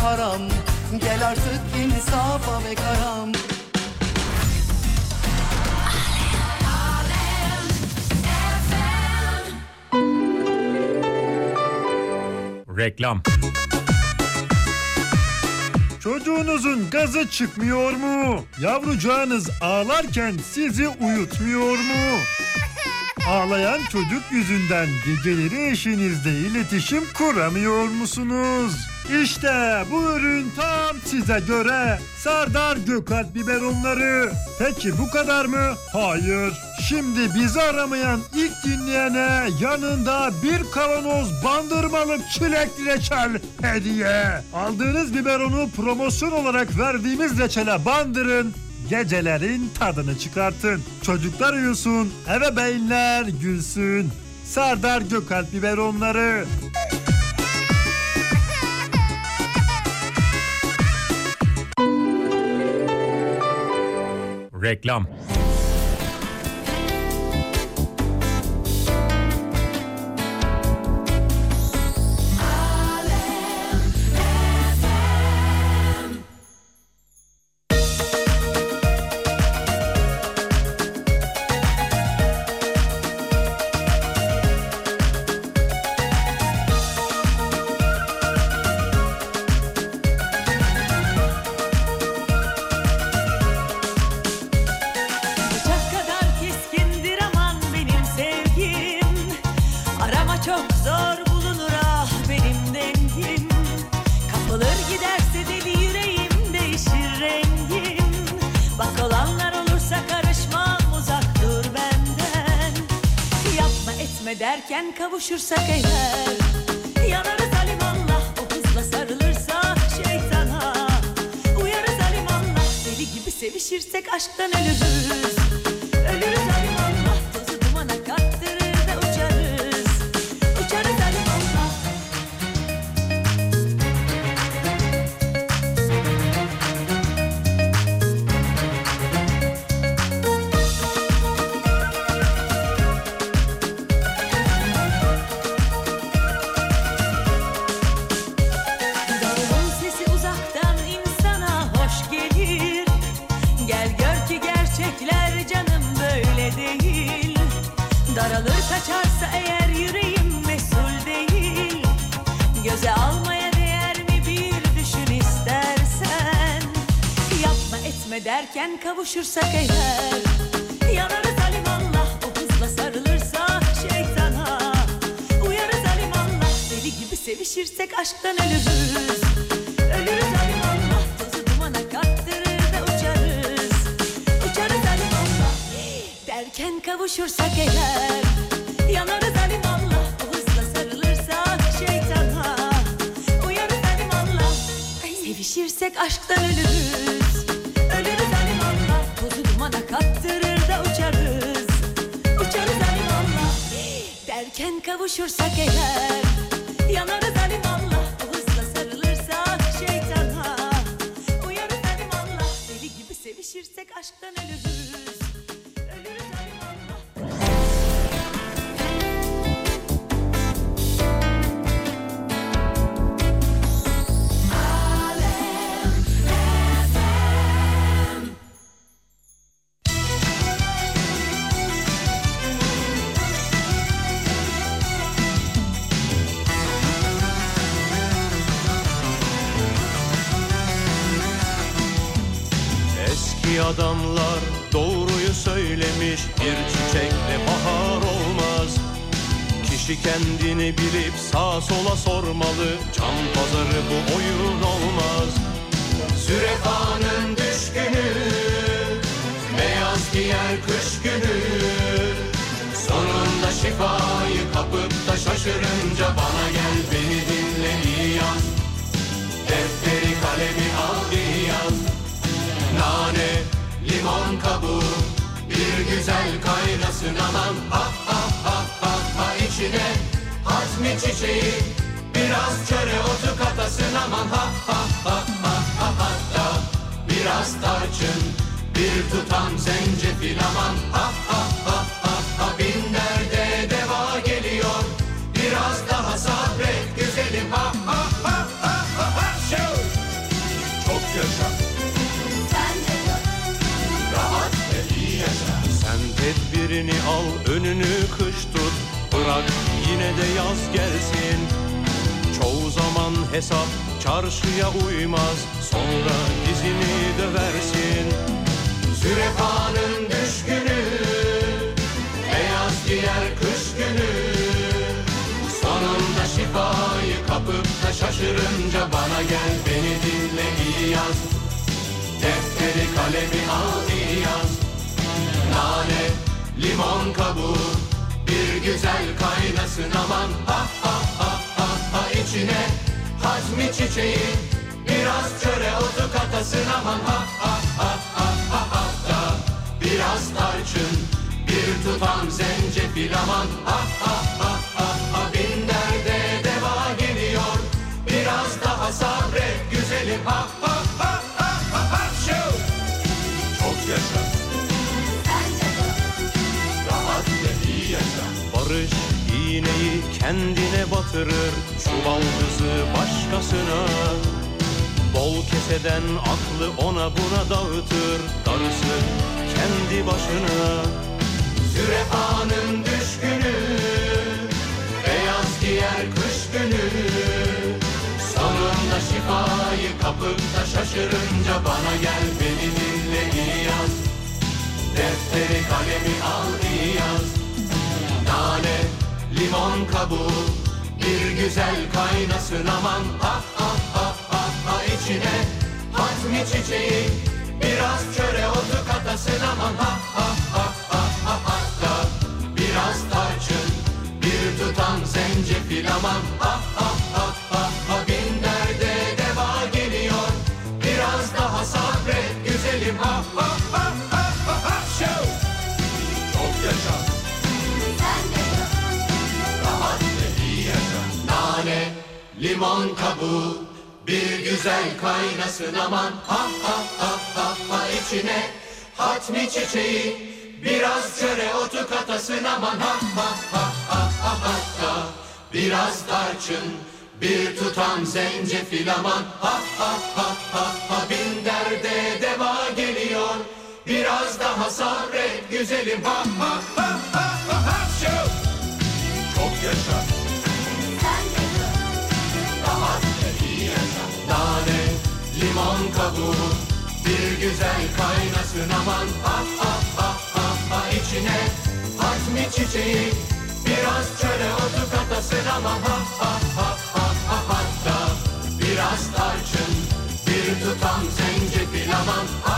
haram Gel artık insafa be karam Reklam. Çocuğunuzun gazı çıkmıyor mu? Yavrucağınız ağlarken sizi uyutmuyor mu? Ağlayan çocuk yüzünden geceleri eşinizle iletişim kuramıyor musunuz? İşte bu ürün tam size göre. Sardar Gökalp biberonları. Peki bu kadar mı? Hayır. Şimdi bizi aramayan ilk dinleyene yanında bir kavanoz bandırmalık çilekli reçel hediye. Aldığınız biberonu promosyon olarak verdiğimiz reçele bandırın. Gecelerin tadını çıkartın. Çocuklar uyusun, eve beyinler gülsün. Sardar Gökalp biberonları. Reklam. Kavuşursak eğer Yanarız alimallah o hızla sarılırsa şeytana Uyarız alimallah deli gibi sevişirsek aşktan ölürüz. Ölürüz alimallah tozu dumana kattırır da uçarız. Uçarız alimallah derken kavuşursak eğer Yanarız alimallah o hızla sarılırsa şeytana Uyarız alimallah sevişirsek aşktan ölürüz tozu dumana kattırır da uçarız. Uçarız alimallah derken kavuşursak eğer Yanarız alimallah o hızla sarılırsa şeytana Uyarız alimallah deli gibi sevişirsek aşktan Ölürüz adamlar doğruyu söylemiş. Bir çiçekle bahar olmaz. Kişi kendini bilip sağa sola sormalı. Can pazarı bu oyun olmaz. Zürefanın düşkünü Beyaz giyer kış günü. Sonunda şifayı kapıp da şaşırınca Bana gel beni dinle iyi yaz Defteri kalemi al Nane, limon kabuğu Bir güzel kaynasın aman. Ha ha ha ha ha içine Hazmi çiçeği Biraz çöre otu katasın aman. Ha ha ha ha ha hatta Biraz tarçın Bir tutam zencefil aman. Ha ha ha ha ha Bin tedbirini al, önünü kış tut. Bırak yine de yaz gelsin. Çoğu zaman hesap çarşıya uymaz. Sonra dizini döversin. Zürefanın düşkünü, beyaz giyer kış günü. Sonunda şifayı kapıp da şaşırınca bana gel beni dinle iyi yaz. Defteri kalemi al iyi yaz Nane, limon kabuğu Bir güzel kaynasın aman Ha ha ha ha ha içine Hazmi çiçeği Biraz çöre otu katasın aman Ha ha ha ha ha ha da Biraz tarçın Bir tutam zencefil aman Ha ha ha ha ha Bin derde deva geliyor Biraz daha sabret güzelim ha iğneyi kendine batırır Çuvaldızı başkasına. Bol keseden aklı ona buna dağıtır Darısı kendi başına. Zürefanın düşkünü Beyaz giyer kış günü. Sonunda şifayı kapıp şaşırınca Bana gel beni limon kabuğu Bir güzel kaynasın aman. Ha ha ha ha ha içine Hazmi çiçeği. Biraz çöre otu katasın aman. Ha ha ha ha ha hatta Biraz tarçın. Bir tutam zencefil aman. Ha limon kabuğu Bir güzel kaynasın aman Ha ha ha ha ha içine hatmi çiçeği Biraz çöre otu katasın aman ha ha ha ha ha hatta Biraz tarçın bir tutam zencefil aman ha ha ha ha ha Bin derde deva geliyor Biraz daha sabret güzelim ha ha ha ha ha, ha. Çok yaşa Nane, limon kabuğu Bir güzel kaynasın aman. Ah ah ah ah ah içine Hazmi çiçeği Biraz çöre otu katasın ama Ha ha ha ha ha hatta Biraz tarçın Bir tutam zencefil aman. Ah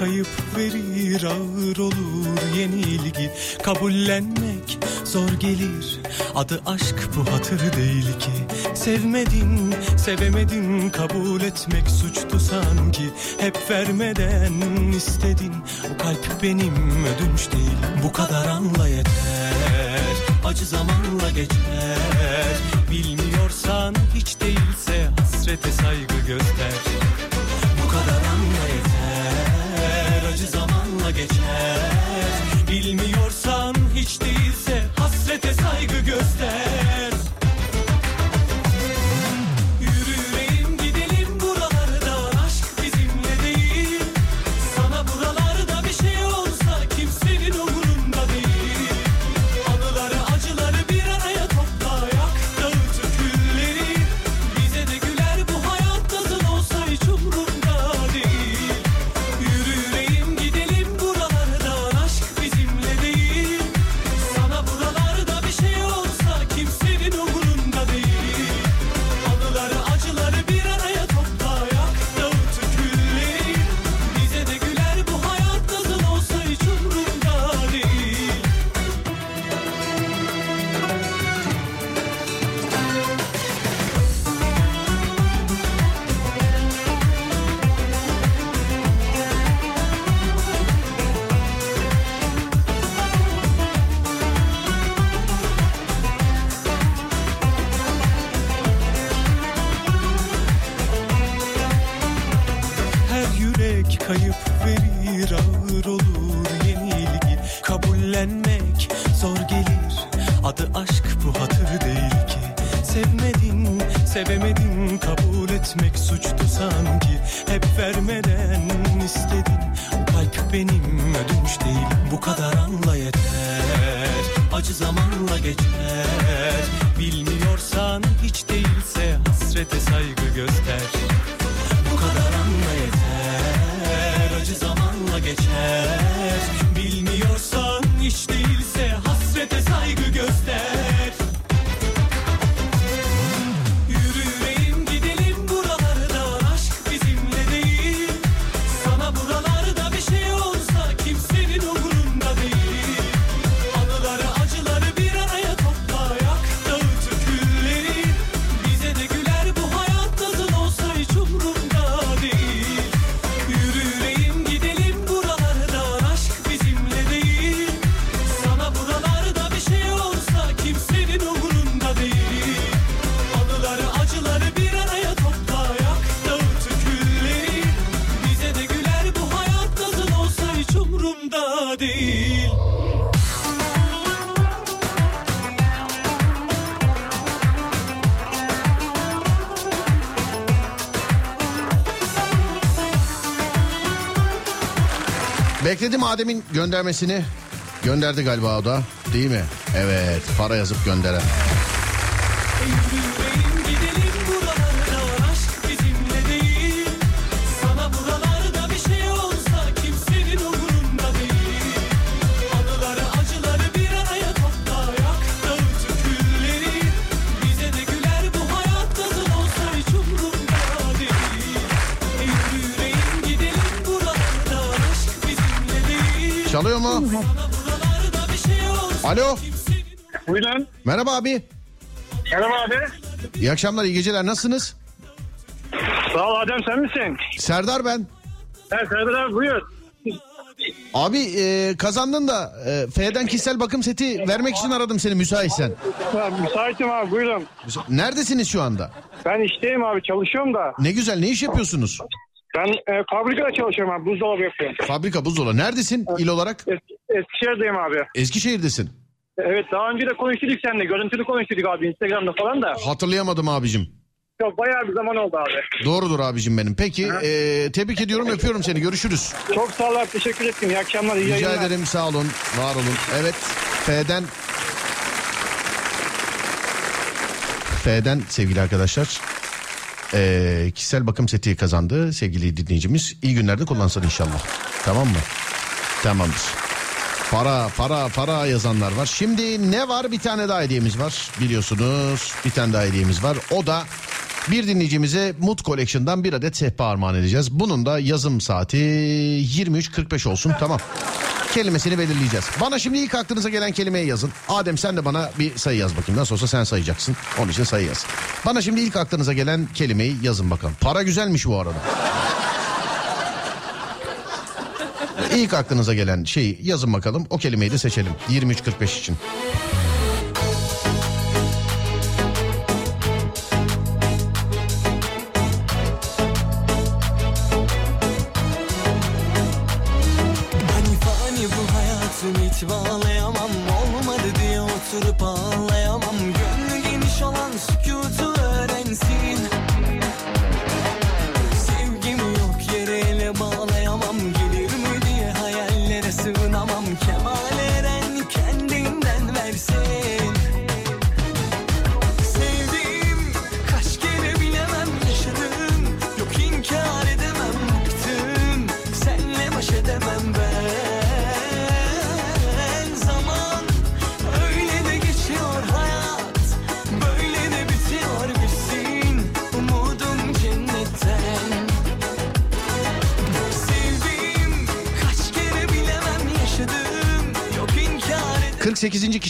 kayıp verir ağır olur yenilgi. Kabullenmek zor gelir adı aşk bu hatır değil ki. Sevmedin sevemedin kabul etmek suçtu sanki. Hep vermeden istedin o kalp benim ödünç değil. Bu kadar anla yeter acı zamanla geçer. Bilmiyorsan hiç değilse hasrete saygı göster. geçer. Bilmiyorsan hiç değilse hasrete saygı göster. Bekledim Adem'in göndermesini. Gönderdi galiba o da değil mi? Evet para yazıp gönderen. Buyurun. Merhaba abi. Merhaba abi. İyi akşamlar, iyi geceler. Nasılsınız? Sağ ol Adem sen misin? Serdar ben. Evet Serdar abi buyur. Abi e, kazandın da e, F'den kişisel bakım seti vermek için aradım seni müsaitsen. Müsaitim abi buyurun. Neredesiniz şu anda? Ben işteyim abi çalışıyorum da. Ne güzel ne iş yapıyorsunuz? Ben e, fabrikada çalışıyorum abi buzdolabı yapıyorum. Fabrika buzdolabı. Neredesin il olarak? Es- Eskişehir'deyim abi. Eskişehir'desin. Evet daha önce de konuştuk seninle. Görüntülü konuştuk abi Instagram'da falan da. Hatırlayamadım abicim. Çok bayağı bir zaman oldu abi. Doğrudur abicim benim. Peki e, tebrik ediyorum öpüyorum seni görüşürüz. Çok sağ ol abi teşekkür ettim. İyi akşamlar iyi Rica yayınlar. ederim sağ olun var olun. Evet F'den F'den sevgili arkadaşlar e, kişisel bakım seti kazandı sevgili dinleyicimiz. İyi günlerde kullansın inşallah. Tamam mı? Tamamdır. Para para para yazanlar var. Şimdi ne var? Bir tane daha hediyemiz var. Biliyorsunuz bir tane daha hediyemiz var. O da bir dinleyicimize Mood Collection'dan bir adet sehpa armağan edeceğiz. Bunun da yazım saati 23.45 olsun tamam. Kelimesini belirleyeceğiz. Bana şimdi ilk aklınıza gelen kelimeyi yazın. Adem sen de bana bir sayı yaz bakayım. Nasıl olsa sen sayacaksın. Onun için sayı yaz. Bana şimdi ilk aklınıza gelen kelimeyi yazın bakalım. Para güzelmiş bu arada. İlk aklınıza gelen şeyi yazın bakalım. O kelimeyi de seçelim. 23.45 için.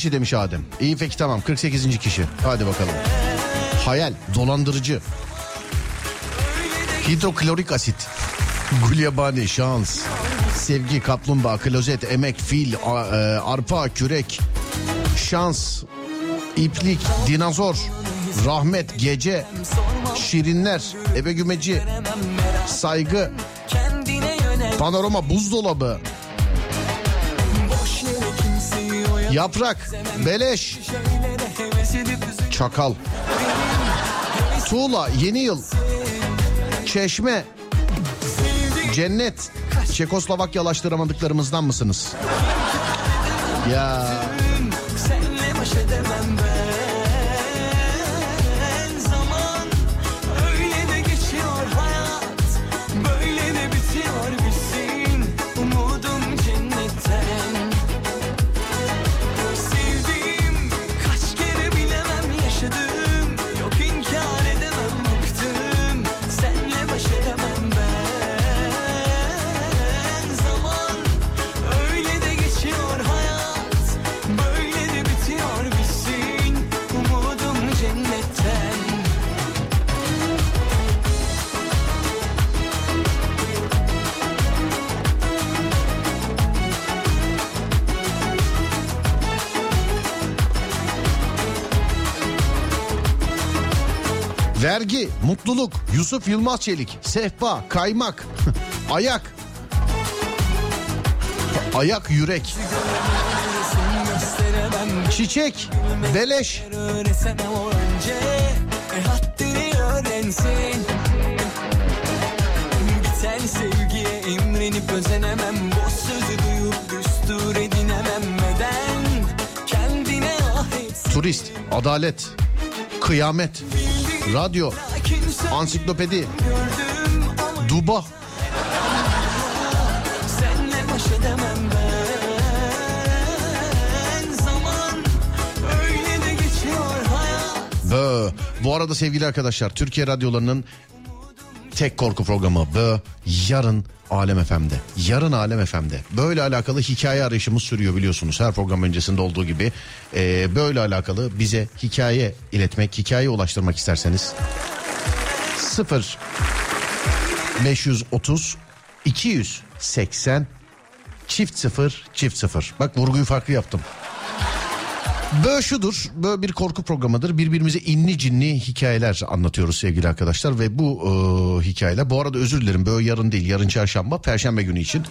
Kişi demiş Adem. İyi peki tamam 48. kişi. Hadi bakalım. Hayal, dolandırıcı. Hidroklorik asit. Gulyabani, şans. Sevgi, kaplumbağa, klozet, emek, fil, e, arpa, kürek. Şans, iplik, dinozor, rahmet, gece, şirinler, eve gümeci, saygı, panorama, buzdolabı, yaprak, beleş, Çakal. Tuğla, Yeni Yıl. Çeşme, Cennet. Çekoslovakyalaştıramadıklarımızdan mısınız? Ya mutluluk, Yusuf Yılmaz Çelik, sehpa, kaymak, *laughs* ayak. Ayak yürek. Çiçek, beleş, Biten sevgiye imrenip özenemem Boş sözü duyup düstur edinemem Neden kendine ah turist, adalet, kıyamet, radyo, ansiklopedi, duba, Bö. Bu arada sevgili arkadaşlar Türkiye radyolarının tek korku programı Bö yarın Alem FM'de. Yarın Alem FM'de. Böyle alakalı hikaye arayışımız sürüyor biliyorsunuz. Her program öncesinde olduğu gibi. Ee, böyle alakalı bize hikaye iletmek, hikaye ulaştırmak isterseniz 0 530 280 çift sıfır çift sıfır. Bak vurguyu farklı yaptım. Böyle şudur, böyle bir korku programıdır. Birbirimize inli cinli hikayeler anlatıyoruz sevgili arkadaşlar. Ve bu e, hikayeler, bu arada özür dilerim böyle yarın değil, yarın çarşamba, perşembe günü için.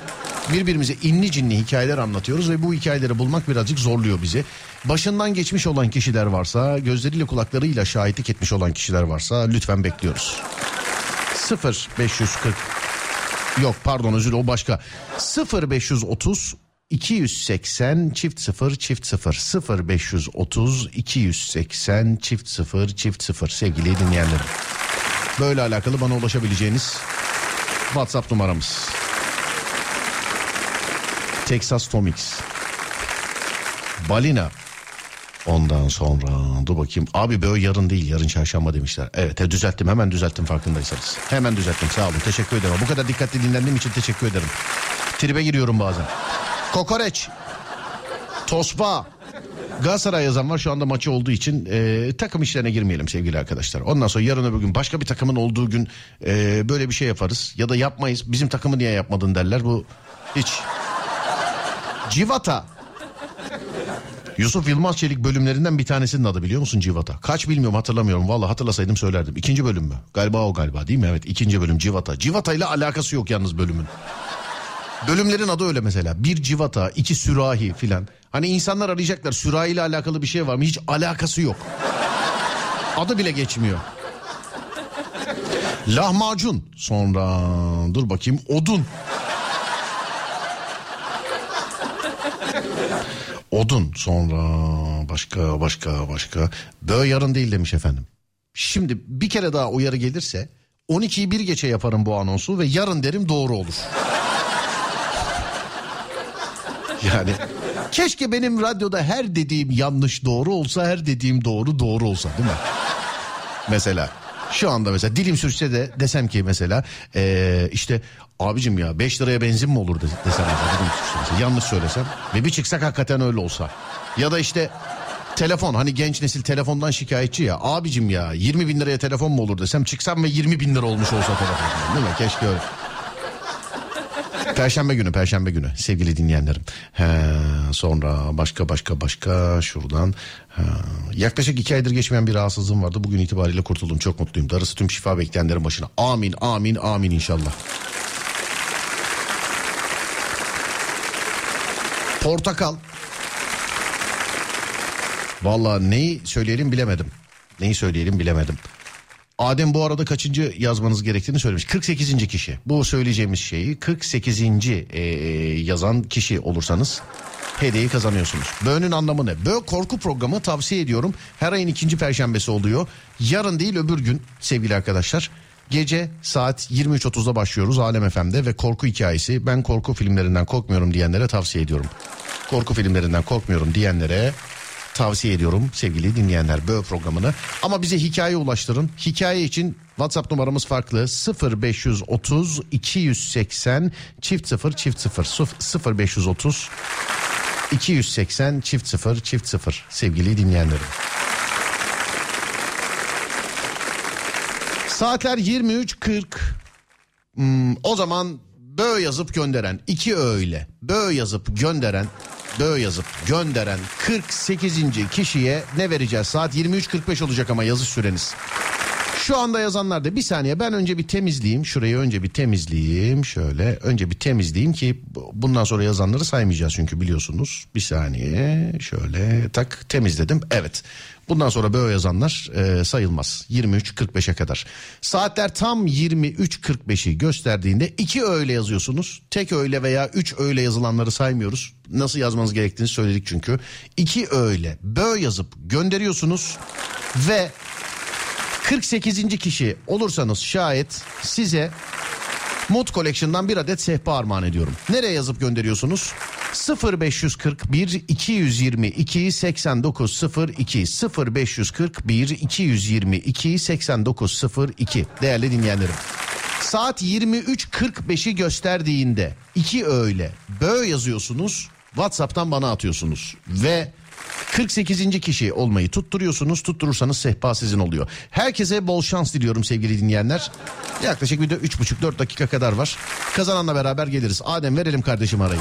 Birbirimize inli cinli hikayeler anlatıyoruz ve bu hikayeleri bulmak birazcık zorluyor bizi. Başından geçmiş olan kişiler varsa, gözleriyle kulaklarıyla şahitlik etmiş olan kişiler varsa lütfen bekliyoruz. 0 540 Yok pardon özür o başka. 0530 280 çift 0 çift 0 0530 280 çift 0 çift 0 sevgili dinleyenlerim. Böyle alakalı bana ulaşabileceğiniz WhatsApp numaramız. Texas Tomix. Balina. Ondan sonra dur bakayım. Abi böyle yarın değil yarın çarşamba demişler. Evet he, düzelttim hemen düzelttim farkındaysanız. Hemen düzelttim sağ olun teşekkür ederim. Bu kadar dikkatli dinlendiğim için teşekkür ederim. Tribe giriyorum bazen. Kokoreç. Tospa. Galatasaray yazan var şu anda maçı olduğu için e, takım işlerine girmeyelim sevgili arkadaşlar. Ondan sonra yarın öbür gün başka bir takımın olduğu gün e, böyle bir şey yaparız. Ya da yapmayız. Bizim takımı niye yapmadın derler. Bu hiç. Civata. Yusuf Yılmaz Çelik bölümlerinden bir tanesinin adı biliyor musun Civata? Kaç bilmiyorum hatırlamıyorum. Vallahi hatırlasaydım söylerdim. İkinci bölüm mü? Galiba o galiba değil mi? Evet ikinci bölüm Civata. Civata ile alakası yok yalnız bölümün. Bölümlerin adı öyle mesela. Bir civata, iki sürahi filan. Hani insanlar arayacaklar sürahi ile alakalı bir şey var mı? Hiç alakası yok. Adı bile geçmiyor. Lahmacun. Sonra dur bakayım odun. Odun sonra başka başka başka. Bö yarın değil demiş efendim. Şimdi bir kere daha uyarı gelirse 12'yi bir geçe yaparım bu anonsu ve yarın derim doğru olur. Yani keşke benim radyoda her dediğim yanlış doğru olsa her dediğim doğru doğru olsa değil mi? Mesela şu anda mesela dilim sürçse de desem ki mesela ee, işte abicim ya 5 liraya benzin mi olur de- desem mesela, dilim mesela, yanlış söylesem ve bir çıksak hakikaten öyle olsa. Ya da işte telefon hani genç nesil telefondan şikayetçi ya abicim ya 20 bin liraya telefon mu olur desem çıksam ve 20 bin lira olmuş olsa telefon değil mi? Keşke öyle. Perşembe günü, Perşembe günü sevgili dinleyenlerim. He, sonra başka başka başka şuradan. He, yaklaşık iki aydır geçmeyen bir rahatsızlığım vardı. Bugün itibariyle kurtuldum. Çok mutluyum. Darısı tüm şifa bekleyenlerin başına. Amin, amin, amin inşallah. Portakal. Vallahi neyi söyleyelim bilemedim. Neyi söyleyelim bilemedim. Adem bu arada kaçıncı yazmanız gerektiğini söylemiş. 48. kişi. Bu söyleyeceğimiz şeyi 48. e, yazan kişi olursanız hediyeyi kazanıyorsunuz. Bö'nün anlamı ne? Bö korku programı tavsiye ediyorum. Her ayın ikinci perşembesi oluyor. Yarın değil öbür gün sevgili arkadaşlar. Gece saat 23.30'da başlıyoruz Alem FM'de ve korku hikayesi. Ben korku filmlerinden korkmuyorum diyenlere tavsiye ediyorum. Korku filmlerinden korkmuyorum diyenlere tavsiye ediyorum sevgili dinleyenler böyle programını. Ama bize hikaye ulaştırın. Hikaye için WhatsApp numaramız farklı 0530 280 çift 0 çift 0 0530 280 çift 0 çift 0 sevgili dinleyenlerim. Saatler 23.40 Hmm, o zaman bö yazıp gönderen iki öyle bö yazıp gönderen bö yazıp gönderen 48. kişiye ne vereceğiz? Saat 23.45 olacak ama yazı süreniz. Şu anda yazanlar da bir saniye ben önce bir temizleyeyim. Şurayı önce bir temizleyeyim. Şöyle önce bir temizleyeyim ki bu- bundan sonra yazanları saymayacağız çünkü biliyorsunuz. Bir saniye şöyle tak temizledim. Evet bundan sonra böyle yazanlar e, sayılmaz. 23.45'e kadar. Saatler tam 23.45'i gösterdiğinde iki öğle yazıyorsunuz. Tek öğle veya üç öğle yazılanları saymıyoruz. Nasıl yazmanız gerektiğini söyledik çünkü. İki öğle bö yazıp gönderiyorsunuz ve 48. kişi olursanız şayet size Mut Collection'dan bir adet sehpa armağan ediyorum. Nereye yazıp gönderiyorsunuz? 0541 222 8902 0541 222 8902 değerli dinleyenlerim. Saat 23.45'i gösterdiğinde iki öğle bö yazıyorsunuz WhatsApp'tan bana atıyorsunuz ve 48. kişi olmayı tutturuyorsunuz. Tutturursanız sehpa sizin oluyor. Herkese bol şans diliyorum sevgili dinleyenler. Yaklaşık bir de 3,5-4 dakika kadar var. Kazananla beraber geliriz. Adem verelim kardeşim arayı.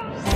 Bye.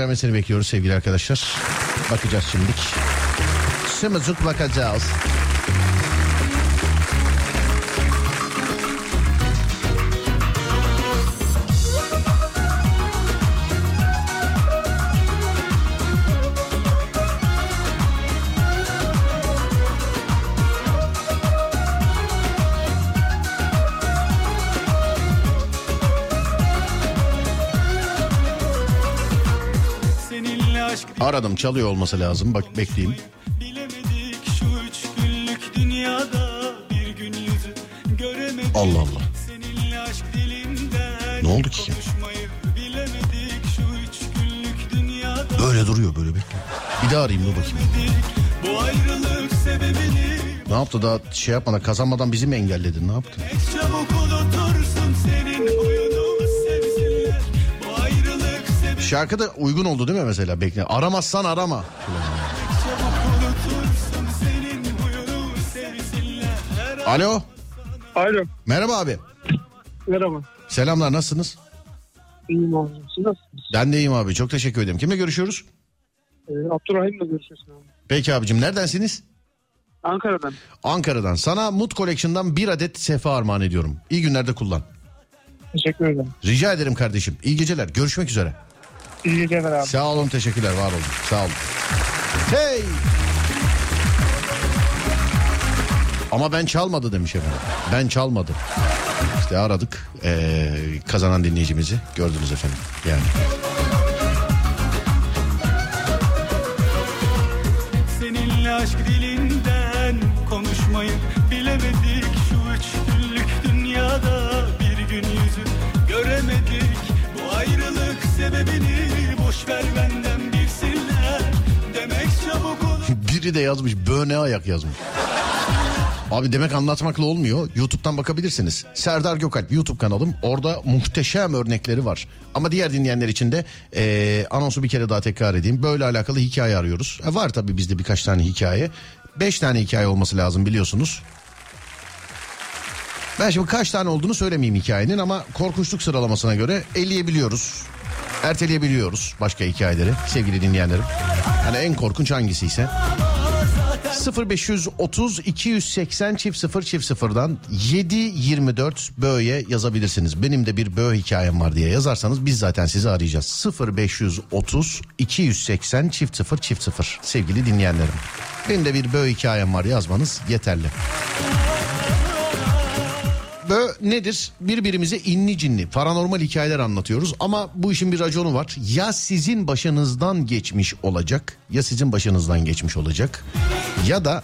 göndermesini bekliyoruz sevgili arkadaşlar. Bakacağız şimdilik. Şımızık bakacağız. adam çalıyor olması lazım. Bak bekleyeyim. Allah Allah. Ne oldu ki? Böyle duruyor böyle bekliyor. Bir daha arayayım dur bakayım. Ne yaptı daha şey yapmadan kazanmadan bizi mi engelledin ne yaptı? Çabuk Şarkı da uygun oldu değil mi mesela? Bekle. Aramazsan arama. Alo. Alo. Merhaba abi. Merhaba. Selamlar nasılsınız? İyiyim abi. Siz nasılsınız? Ben de iyiyim abi. Çok teşekkür ederim. Kimle görüşüyoruz? Ee, Abdurrahim'le görüşüyorsun abi. Peki abicim neredensiniz? Ankara'dan. Ankara'dan. Sana Mut Collection'dan bir adet sefa armağan ediyorum. İyi günlerde kullan. Teşekkür ederim. Rica ederim kardeşim. İyi geceler. Görüşmek üzere. İyi geceler abi. Sağ olun teşekkürler var olun. Sağ olun. Hey! Ama ben çalmadı demiş efendim. Ben çalmadım. İşte aradık ee, kazanan dinleyicimizi gördünüz efendim. Yani. Seninle aşk dili Biri de yazmış böne ayak yazmış. Abi demek anlatmakla olmuyor. YouTube'dan bakabilirsiniz. Serdar Gökalp YouTube kanalım. Orada muhteşem örnekleri var. Ama diğer dinleyenler için de eee, anonsu bir kere daha tekrar edeyim. Böyle alakalı hikaye arıyoruz. E, var tabii bizde birkaç tane hikaye. Beş tane hikaye olması lazım biliyorsunuz. Ben şimdi kaç tane olduğunu söylemeyeyim hikayenin ama korkunçluk sıralamasına göre eleyebiliyoruz. Erteleyebiliyoruz başka hikayeleri sevgili dinleyenlerim. Hani en korkunç hangisi ise. 0530 280 çift 0 çift 0'dan 724 böğe yazabilirsiniz. Benim de bir böğ hikayem var diye yazarsanız biz zaten sizi arayacağız. 0530 280 çift 0 çift 0 sevgili dinleyenlerim. Benim de bir böğ hikayem var yazmanız yeterli. Bö nedir? Birbirimize inni cinli paranormal hikayeler anlatıyoruz ama bu işin bir raconu var. Ya sizin başınızdan geçmiş olacak ya sizin başınızdan geçmiş olacak ya da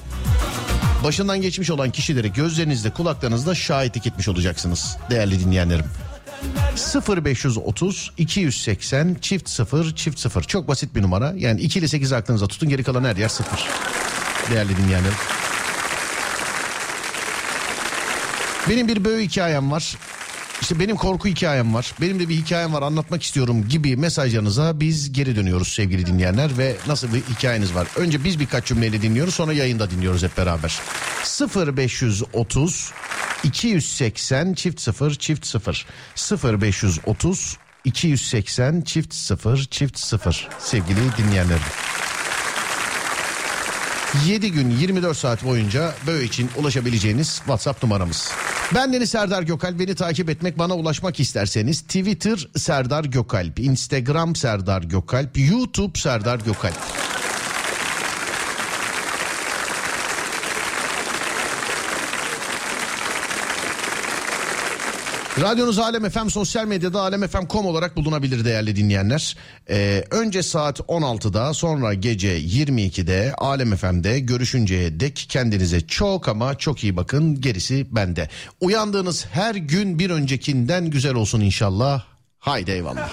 başından geçmiş olan kişileri gözlerinizde kulaklarınızda şahitlik etmiş olacaksınız değerli dinleyenlerim. 0530 280 çift 0 çift 0 çok basit bir numara yani 2 ile 8 aklınıza tutun geri kalan her yer 0 değerli dinleyenlerim. Benim bir böyle hikayem var. İşte benim korku hikayem var. Benim de bir hikayem var anlatmak istiyorum gibi mesajlarınıza biz geri dönüyoruz sevgili dinleyenler ve nasıl bir hikayeniz var? Önce biz birkaç cümleyle dinliyoruz sonra yayında dinliyoruz hep beraber. 0530 280 çift 0 çift 0 0530 280 çift 0 çift 0 sevgili dinleyenlerim. 7 gün 24 saat boyunca böyle için ulaşabileceğiniz WhatsApp numaramız. Ben Deniz Serdar Gökalp. Beni takip etmek, bana ulaşmak isterseniz Twitter Serdar Gökalp, Instagram Serdar Gökalp, YouTube Serdar Gökalp. Radyonuz Alem FM sosyal medyada alemfm.com olarak bulunabilir değerli dinleyenler. Ee, önce saat 16'da sonra gece 22'de Alem FM'de görüşünceye dek kendinize çok ama çok iyi bakın gerisi bende. Uyandığınız her gün bir öncekinden güzel olsun inşallah. Haydi eyvallah.